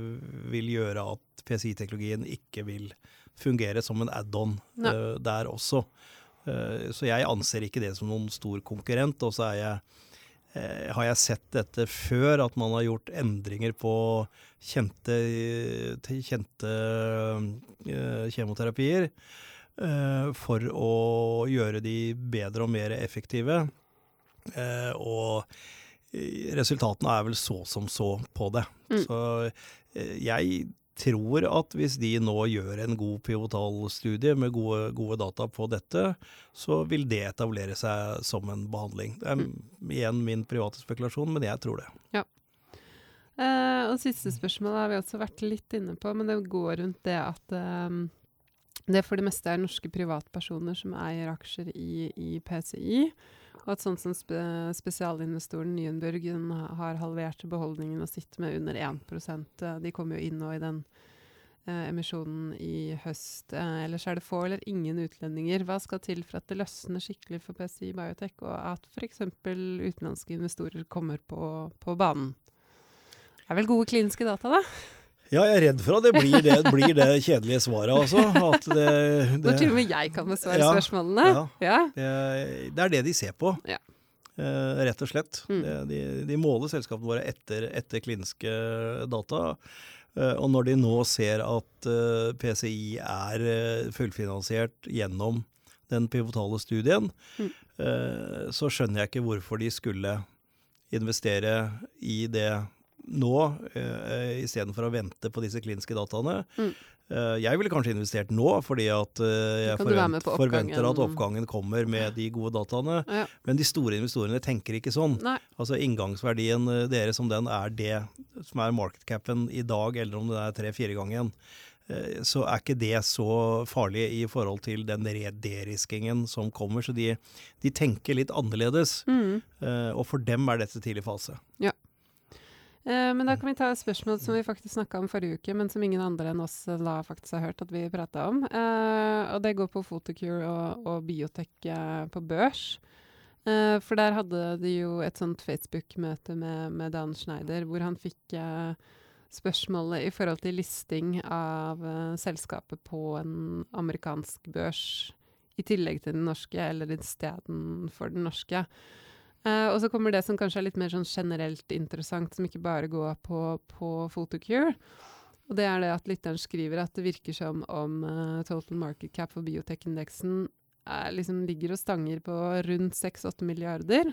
vil gjøre at PCI-teknologien ikke vil fungere som en add-on eh, der også. Eh, så jeg anser ikke det som noen stor konkurrent. Og så jeg, uh, har jeg sett dette før, at man har gjort endringer på kjente, kjente kjemoterapier for å gjøre de bedre og mer effektive. Eh, og resultatene er vel så som så på det. Mm. Så eh, jeg tror at hvis de nå gjør en god pivotalstudie med gode, gode, data på dette, så vil det etablere seg som en behandling. Det er mm. igjen min private spekulasjon, men jeg tror det.
Ja. Eh, og siste spørsmål har vi også vært litt inne på, men det går rundt det at um, det for det meste er norske privatpersoner som eier aksjer i, i PCI. Og at sånn som spe, spesialinvestoren Nyenburg har halvert beholdningen og sitter med under 1 eh, De kommer jo inn nå i den eh, emisjonen i høst. Eh, ellers er det få eller ingen utlendinger. Hva skal til for at det løsner skikkelig for PCI Biotech, og at f.eks. utenlandske investorer kommer på, på banen? Det er vel gode kliniske data, da?
Ja, jeg er redd for at det blir det, blir det kjedelige svaret, altså. At det,
det, Når til og med jeg kan besvare ja, spørsmålene. Ja,
ja. Det, det, er det de ser på. Ja. eh, rett og slett. Mm. De, de, måler selskapene våre etter, etter kliniske data. Uh, og når de nå ser at eh, PCI er fullfinansiert gjennom den pivotale studien, mm. så skjønner jeg ikke hvorfor de skulle investere i det nå, uh, istedenfor å vente på disse kliniske dataene. Mm. Uh, jeg ville kanskje investert nå, fordi at uh, jeg forvent, forventer at oppgangen kommer med de gode dataene. Ja. Men de store investorene tenker ikke sånn. Nei. Altså Inngangsverdien deres som den er det som er market capen i dag, eller om det er tre-fire ganger. Så er ikke det så farlig i forhold til den rederiskingen som kommer. Så de, de tenker litt annerledes. Mm. Og for dem er dette tidlig fase.
Ja. Eh, men da kan vi ta et spørsmål som vi faktisk snakka om forrige uke, men som ingen andre enn oss da faktisk har hørt at vi prata om. Eh, og det går på Photocure og, og biotek eh, på børs. Eh, for der hadde de jo et sånt Facebook-møte med, med, Dan Schneider, hvor han fikk eh, spørsmålet i forhold til listing av eh, selskapet på en amerikansk børs i tillegg til den norske, eller istedenfor den norske. Uh, og så kommer det som kanskje er litt mer sånn generelt interessant, som ikke bare går på, på Photocure. Og det er det at lytteren skriver at det virker som om uh, total market cap for biotech-indeksen liksom ligger og stanger på rundt 6-8 milliarder.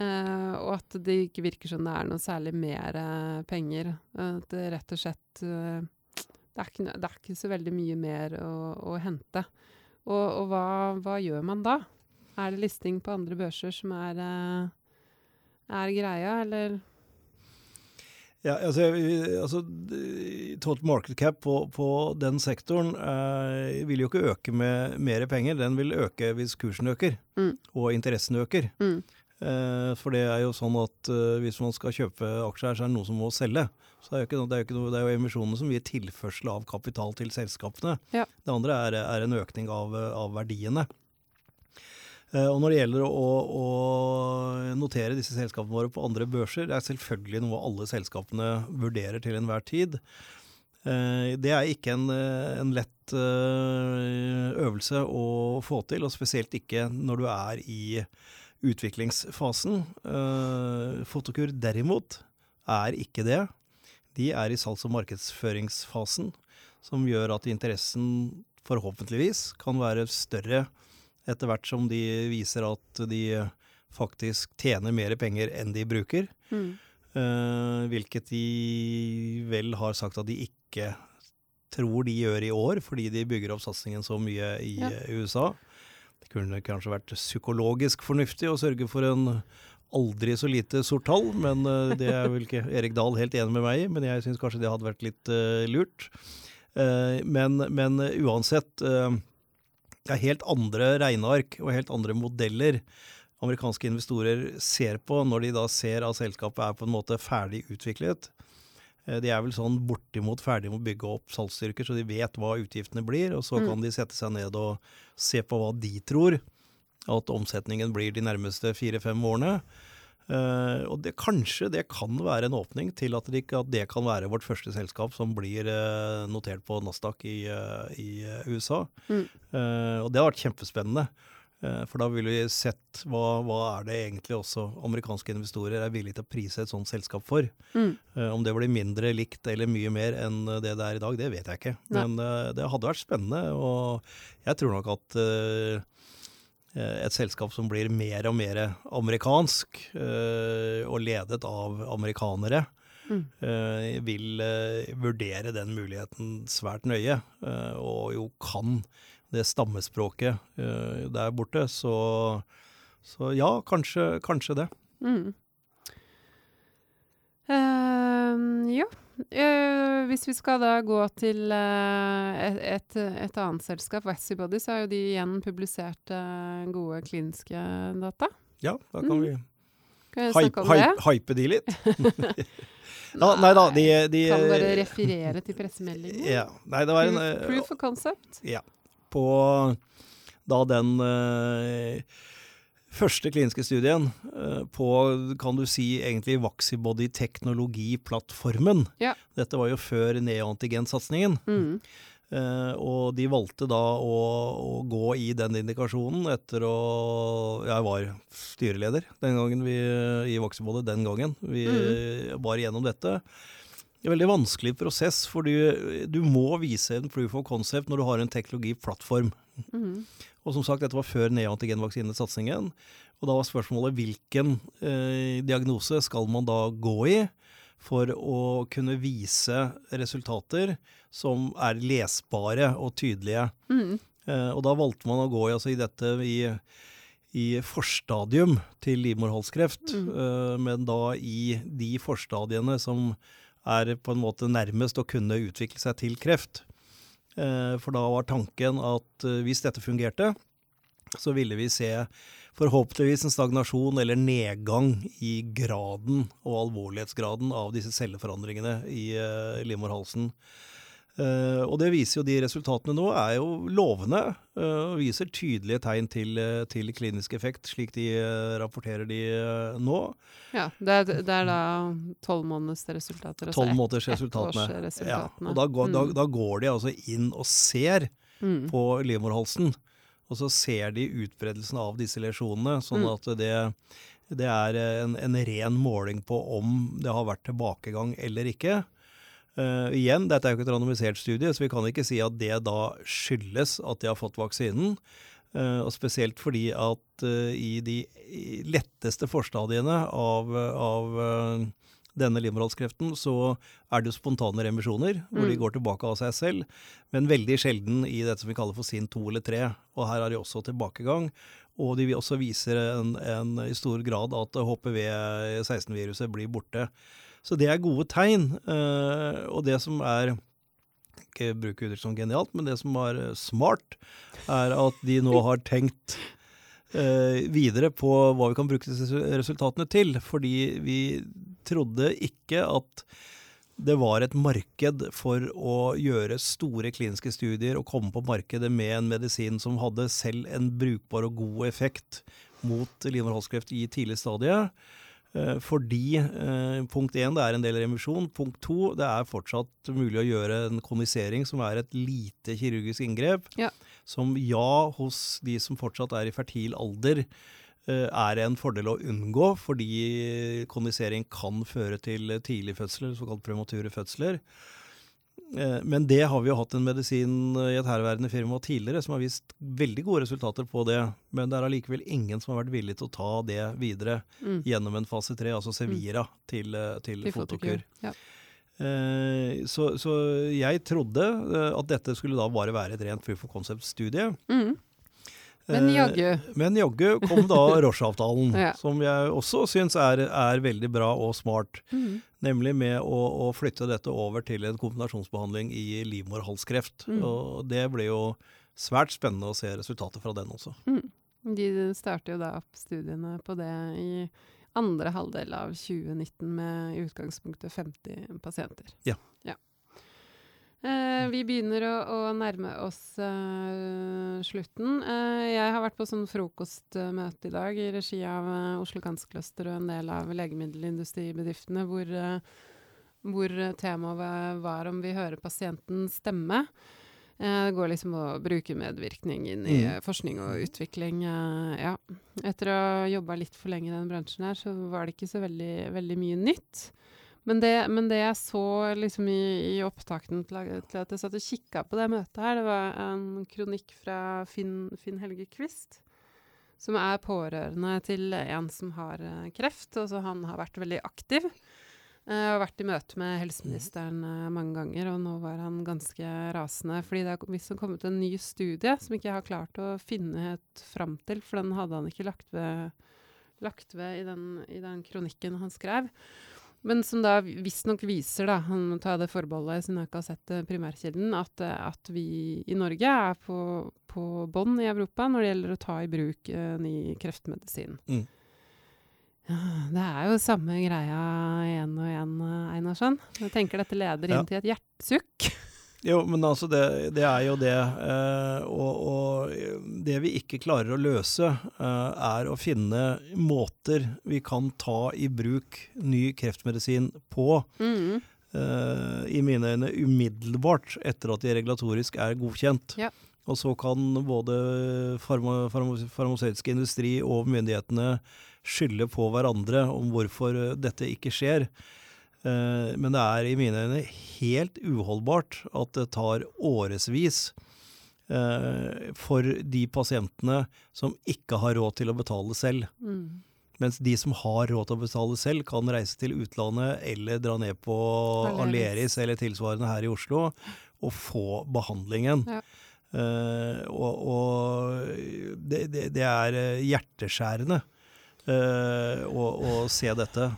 Uh, og at det ikke virker som det er noe særlig mer penger. At det rett og slett det er, ikke, det, er ikke, så veldig mye mer å, å hente. Og, og hva, hva, gjør man da? Er det listing på andre børser som er, er greia, eller?
Ja, altså, altså, Total market cap på, på den sektoren eh, vil jo ikke øke med mer penger. Den vil øke hvis kursen øker, mm. og interessen øker. Mm. Eh, for det er jo sånn at eh, hvis man skal kjøpe aksjer så er det noen som må selge. Så det er, jo, det er, noe, det er jo emisjonene som gir tilførsel av kapital til selskapene. Ja. Det andre er, er en økning av, av verdiene. Eh, og når det gjelder å, å, notere disse selskapene våre på andre børser, det er selvfølgelig noe alle selskapene vurderer til enhver tid. Eh, det er ikke en, en lett eh, øvelse å få til, og spesielt ikke når du er i utviklingsfasen. Fotokur derimot er ikke det. De er i salgs- og markedsføringsfasen, som gjør at interessen forhåpentligvis kan være større etter hvert som de viser at de faktisk tjener mer penger enn de bruker. Mm. Uh, hvilket de vel har sagt at de ikke tror de gjør i år, fordi de bygger opp satsingen så mye i ja. USA. Det kunne kanskje vært psykologisk fornuftig å sørge for en aldri så lite sort tall, men uh, det er vel ikke Erik Dahl helt enig med meg i, men jeg syns kanskje det hadde vært litt uh, lurt. Men, men, uansett det er helt andre regneark og helt andre modeller amerikanske investorer ser på når de da ser at selskapet er på en måte ferdig utviklet. Eh, de er vel sånn bortimot ferdige med å bygge opp salgsstyrker, så de vet hva utgiftene blir. Og så mm. kan de sette seg ned og se på hva de tror at omsetningen blir de nærmeste fire-fem årene. Uh, og det, kanskje det kan være en åpning til at det, at det kan være vårt første selskap som blir uh, notert på Nasdaq i, uh, i USA. Mm. og det har vært kjempespennende. for da ville vi sett hva, hva, er det egentlig også amerikanske investorer er villige til å prise et sånt selskap for. Mm. om det blir mindre likt eller mye mer enn det det er i dag, det vet jeg ikke. Nei. Men det hadde vært spennende, og jeg tror nok at et selskap som blir mer og mer amerikansk, eh, og ledet av amerikanere, mm. Eh, vil vurdere den muligheten svært nøye, og jo kan det stammespråket der borte. Så, så ja, kanskje, kanskje det. Mm.
Uh, ja. Uh, hvis vi skal da gå til uh, et, et, annet selskap, Wessybody, så har jo de igjen publisert uh, gode kliniske data.
Ja, da kan mm. vi kan hype, hype, hype, de litt.
da, nei da, de, de Kan bare referere til pressemeldingen.
Ja, nei, det var
en Proof, proof of concept.
Ja. På da den første kliniske studien uh, på, kan du si, egentlig Vaxibody-teknologiplattformen. Ja. Dette var jo før neoantigensatsingen. Mm. Uh, og de valgte da å, å, gå i den indikasjonen etter å Jeg var styreleder den gangen vi, i Vaxibody den gangen. Vi mm. var igjennom dette. Det er en veldig vanskelig prosess, for du, du, må vise en proof of concept når du har en teknologiplattform. Mm. Og som sagt, dette var før neoantigenvaksinesatsingen. Og da var spørsmålet hvilken eh, diagnose skal man da gå i for å kunne vise resultater som er lesbare og tydelige. Mm. Eh, og da valgte man å gå i, altså, i dette i, i forstadium til livmorhalskreft, mm. eh, men da i de forstadiene som er på en måte nærmest å kunne utvikle seg til kreft. Eh, for da var tanken at eh, hvis dette fungerte, så ville vi se forhåpentligvis en stagnasjon eller nedgang i graden og alvorlighetsgraden av disse celleforandringene i uh, livmorhalsen. Uh, og det viser jo de resultatene nå, er jo lovende uh, og viser tydelige tegn til, uh, til klinisk effekt, slik de rapporterer de nå.
Ja, det er, det er da tolv måneders resultater.
Tolv måneders resultatene. Ja, og da går, mm. da, da går, de altså inn og ser mm. på livmorhalsen. Og så ser de utbredelsen av disse lesjonene, sånn mm. at det, det er en, en ren måling på om det har vært tilbakegang eller ikke. Uh, igjen, dette er jo ikke et randomisert studie, så vi kan ikke si at det da skyldes at de har fått vaksinen. Uh, og spesielt fordi at uh, i de letteste forstadiene av, av denne livmorhalskreften, så er det jo spontane remisjoner, hvor mm. de går tilbake av seg selv. Men veldig sjelden i dette som vi kaller for SIN 2 eller 3. Og her har de også tilbakegang. Og de også viser en, en, i stor grad at HPV-16-viruset blir borte. Så det er gode tegn. Uh, og det som er ikke bruke uttrykk som genialt, men det som var smart, er at de nå har tenkt uh, videre på hva vi kan bruke disse resultatene til. Fordi vi trodde ikke at det var et marked for å gjøre store kliniske studier og komme på markedet med en medisin som hadde selv en brukbar og god effekt mot livmorhalskreft i tidlig stadie. Eh, fordi eh, punkt én, det er en del remisjon. Punkt to, det er fortsatt mulig å gjøre en konisering, som er et lite kirurgisk inngrep. Ja. Som ja, hos de som fortsatt er i fertil alder, Eh, er en fordel å unngå, fordi kondisering kan føre til tidlig fødsler, såkalt premature fødsler. Eh, men det har vi jo hatt en medisin i et herværende firma tidligere som har vist veldig gode resultater på det. Men det er allikevel ingen som har vært villig til å ta det videre mm. gjennom en fase tre, altså Sevira, mm. til, eh, til, til fotokur. Ja. Så, så, jeg trodde at dette skulle da bare være et rent proof of concept-studie. Mm.
Men eh, jaggu.
Men jaggu kom da Roche-avtalen, ja. som jeg også syns er, er, veldig bra og smart. Mm. Nemlig med å, å, flytte dette over til en kombinasjonsbehandling i livmorhalskreft. Mm. Og det ble jo svært spennende å se resultatet fra den også. Mm.
De starter jo da opp studiene på det i andre halvdel av 2019 med i utgangspunktet 50 pasienter. Ja. Uh, vi begynner å, å nærme oss uh, slutten. Uh, jeg har vært på sånn frokostmøte i dag i regi av Oslo Cancer og en del av legemiddelindustribedriftene, hvor, hvor temaet var om vi hører pasientens stemme. Det går liksom å bruke medvirkning inn i mm. forskning og utvikling. ja. Etter å ha jobba litt for lenge i den bransjen her, så var det ikke så veldig, veldig mye nytt. Men det, men det, jeg så liksom i, i opptakten til, til, at jeg satt og kikka på det møtet her, det var en kronikk fra Finn, Finn Helge Kvist. Som er pårørende til en som har kreft. kreft. så han har vært veldig aktiv. Jeg har vært i møte med helseministeren uh, mange ganger, og nå var han ganske rasende. Fordi det visst kommet en ny studie som ikke jeg har klart å finne helt fram til, for den hadde han ikke lagt ved, lagt ved i, den, i den kronikken han skrev. Men som da visstnok viser, da, han må ta det forbeholdet siden jeg ikke har sett uh, primærkilden, at, uh, at, vi i Norge er på, på bånn i Europa når det gjelder å ta i bruk uh, ny kreftmedisin. Mm. Ja, det er jo samme greia igjen og igjen, Einarsson. Jeg tenker dette leder inn ja. til et hjertesukk.
Jo, men altså, det, det er jo det. Eh, og, og, det vi ikke klarer å løse, eh, er å finne måter vi kan ta i bruk ny kreftmedisin på. Mm. Eh, I mine øyne umiddelbart etter at de regulatorisk er godkjent. Ja. Og så kan både farma, farma, farmasøytisk industri og myndighetene skylde på hverandre om hvorfor dette ikke skjer. Eh, men det er i mine øyne helt uholdbart at det tar årevis eh, for de pasientene som ikke har råd til å betale selv. Mm. Mens de som har råd til å betale selv, kan reise til utlandet eller dra ned på Aleris eller tilsvarende her i Oslo og få behandlingen. Ja. Uh, og, og det, det, det, er hjerteskjærende uh, å, å se dette.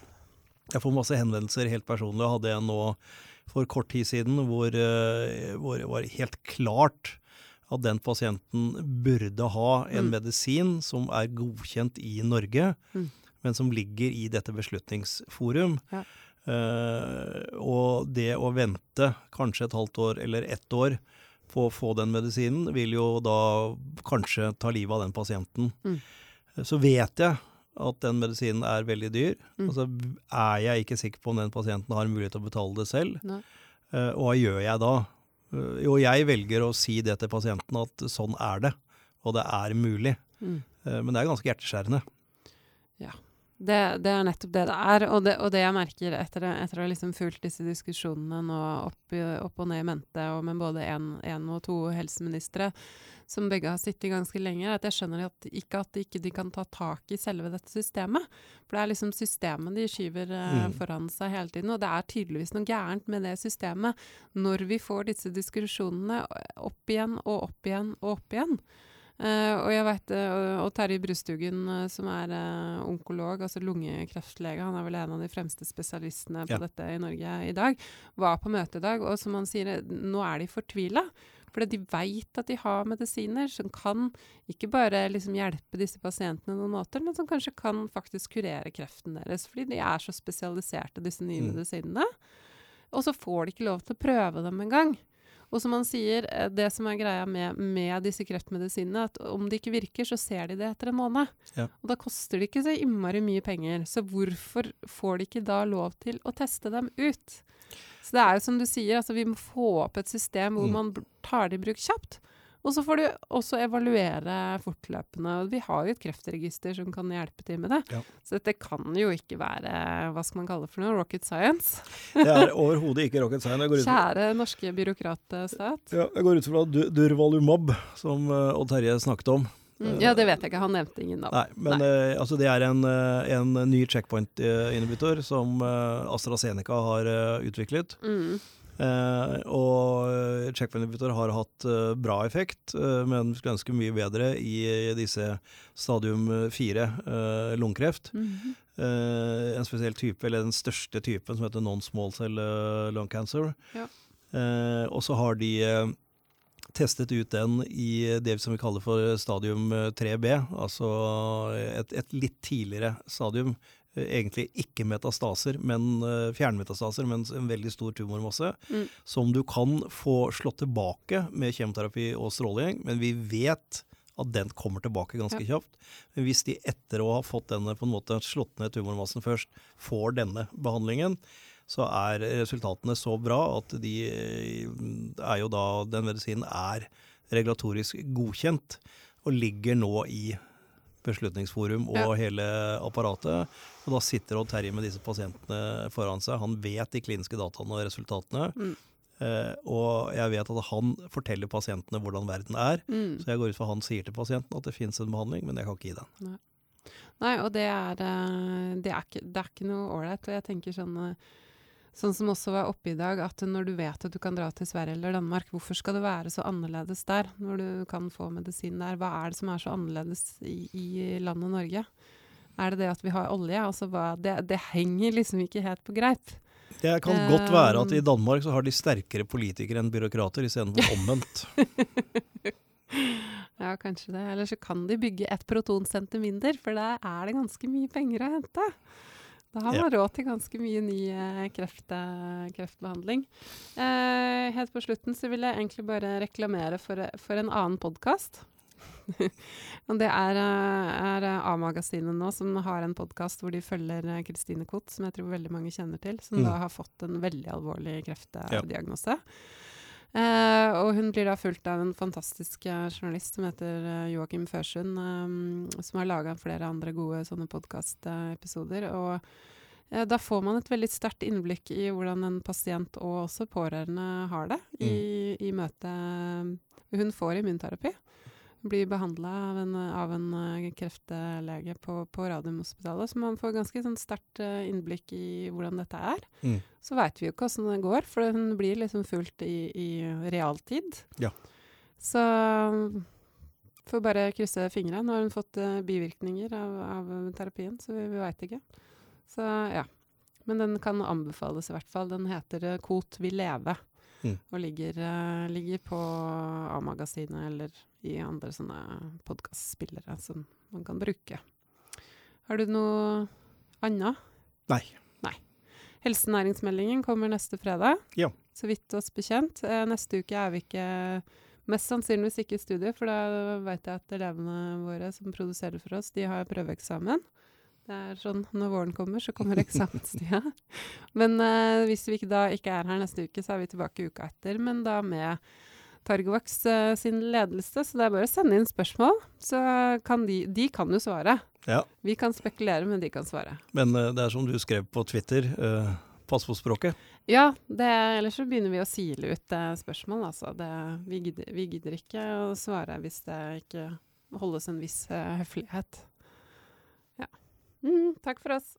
Jeg får masse henvendelser helt personlig. Jeg hadde en nå for kort tid siden hvor, eh, hvor det var helt klart at den pasienten burde ha en mm. medisin som er godkjent i Norge, mm. men som ligger i dette beslutningsforum. Ja. Uh, og det å vente kanskje et halvt år eller ett år på å få den medisinen, vil jo da kanskje ta livet av den pasienten. Mm. Så vet jeg at den medisinen er veldig dyr. Mm. Og så er jeg ikke sikker på om den pasienten har mulighet til å betale det selv. Uh, og hva gjør jeg da? Uh, jo, jeg velger å si det til pasienten at sånn er det, og det er mulig. Mm. Uh, men det er ganske hjerteskjærende.
Ja. Det, det, er nettopp det det er. Og det, og det jeg merker etter, etter å ha liksom fulgt disse diskusjonene nå opp, opp, og ned i mente, og med både én og to helseministre, som begge har sittet ganske lenge, at jeg skjønner at, ikke at de ikke kan ta tak i selve dette systemet. For det er liksom systemet de skyver uh, foran seg hele tiden. Og det er tydeligvis noe gærent med det systemet når vi får disse diskusjonene opp igjen og opp igjen og opp igjen. Uh, og vet, uh, og Terje Brustugen, uh, som er onkolog, altså lungekreftlege, han er vel en av de fremste spesialistene på ja. dette i Norge i dag, var på møte i dag. Og som han sier, nå er de fortvila. Fordi de veit at de har medisiner som kan ikke bare liksom hjelpe disse pasientene noen måter, men som kanskje kan faktisk kurere kreften deres. Fordi de er så spesialiserte, disse nye mm. medisinene. Og så får de ikke lov til å prøve dem engang. Og som han sier, eh, det som er greia med, med, disse kreftmedisinene, at om de ikke virker, så ser de det etter en måned. Ja. Og da koster det ikke så innmari mye penger. Så hvorfor får de ikke da lov til å teste dem ut? Så det er jo som du sier, altså vi må få opp et system hvor mm. man tar det i bruk kjapt. Og så får du også evaluere fortløpende. Vi har jo et kreftregister som kan hjelpe til med det. Ja. Så dette kan jo ikke være hva skal man kalle det for noe, rocket science.
det er overhodet ikke rocket science.
Kjære norske byråkratstat.
Ja, jeg går ut fra Durvalumab, som uh, Odd Terje snakket om.
Mm, ja, det vet jeg ikke. Han nevnte ingen navn.
Nei, men nei. Uh, altså, det er en, uh, en ny checkpoint-inhibitor som AstraZeneca har utviklet. Mm. Eh, og checkpoint-inhibitor har hatt eh, bra effekt, eh, men skulle ønske mye bedre i disse stadium 4 eh, lungekreft. Mm -hmm. en spesiell type, eller den største typen, som heter non-small cell lung cancer. Ja. og så har de testet ut den i det som vi kaller for stadium 3B, altså et, et litt tidligere stadium Eh, egentlig ikke metastaser, men uh, fjernmetastaser, men en veldig stor tumormasse, mm. som du kan få slått tilbake med kjemoterapi og stråling, men vi vet at den kommer tilbake ganske ja. kjapt. Men hvis de etter å ha fått denne på en måte slått ned tumormassen først, får denne behandlingen, så er resultatene så bra at de eh, er jo da Den medisinen er regulatorisk godkjent og ligger nå i Beslutningsforum og ja. hele apparatet. Og da sitter Odd Terje med disse pasientene foran seg. Han vet de kliniske dataene og resultatene. Mm. Uh, og jeg vet at han forteller pasientene hvordan verden er. Mm. Så jeg går ut fra han sier til pasienten at det fins en behandling, men jeg kan ikke gi den.
Nei, Nei og det er, eh, det er, ikke, det er ikke noe ålreit. Og jeg tenker sånn Sånn som også var oppe i dag, at når du vet at du kan dra til Sverige eller Danmark, hvorfor skal det være så annerledes der, når du kan få medisin der? Hva er det som er så annerledes i, i landet Norge? Er det det at vi har olje? Altså, det, det, henger liksom ikke helt på greip.
Det kan um, godt være at i Danmark så har de sterkere politikere enn byråkrater, istedenfor omvendt.
ja, kanskje det. Eller så kan de bygge et protonsenter mindre, for der er det ganske mye penger å hente. Da har man ja. råd til ganske mye ny eh, kreft, eh, kreftbehandling. Eh, helt på slutten så vil jeg egentlig bare reklamere for, for en annen podkast. det er, eh, er A-magasinet nå som har en podkast hvor de følger Kristine Koht, som jeg tror veldig mange kjenner til, som mm. da har fått en veldig alvorlig kreftdiagnose. Ja. Eh, og hun blir da fulgt av en fantastisk uh, journalist som heter uh, Joakim Førsund, eh, som har laga flere andre gode sånne podkastepisoder. og da får man et veldig sterkt innblikk i hvordan en pasient og også pårørende har det i, mm. i møte Hun får immunterapi blir behandla av av en uh, kreftlege på, på Radiumhospitalet. Så man får ganske sånn sterkt uh, innblikk i hvordan dette er. Mm. Så veit vi jo ikke åssen det går, for hun blir liksom fulgt i, i realtid. Ja. Så får bare krysse fingra. Nå har hun fått uh, bivirkninger av, av, terapien, så vi, vi veit ikke. Så ja. Men den kan anbefales i hvert fall. Den heter Kot vil leve. Mm. Og ligger, uh, ligger på A-magasinet eller i andre sånne podkastspillere som man kan bruke. Har du noe annet?
Nei.
Nei. Helsenæringsmeldingen kommer neste fredag.
Ja.
Så vidt oss bekjent. Eh, neste uke er vi ikke Mest sannsynligvis ikke i studio, for da vet jeg at elevene våre som produserer for oss, de har prøveeksamen. Det er sånn når våren kommer, så kommer eksamenstida. Men uh, hvis vi ikke da ikke er her neste uke, så er vi tilbake uka etter. Men da med Targovax uh, sin ledelse, så det er bare å sende inn spørsmål. Så kan de De kan jo svare. Ja. Vi kan spekulere, men de kan svare.
Men uh, det er som du skrev på Twitter, pass på språket.
Ja, det, ellers så begynner vi å sile ut spørsmål, altså. Det, vi, gidder, vi, gidder, ikke å svare hvis det ikke holdes en viss høflighet. Mm, takk for oss.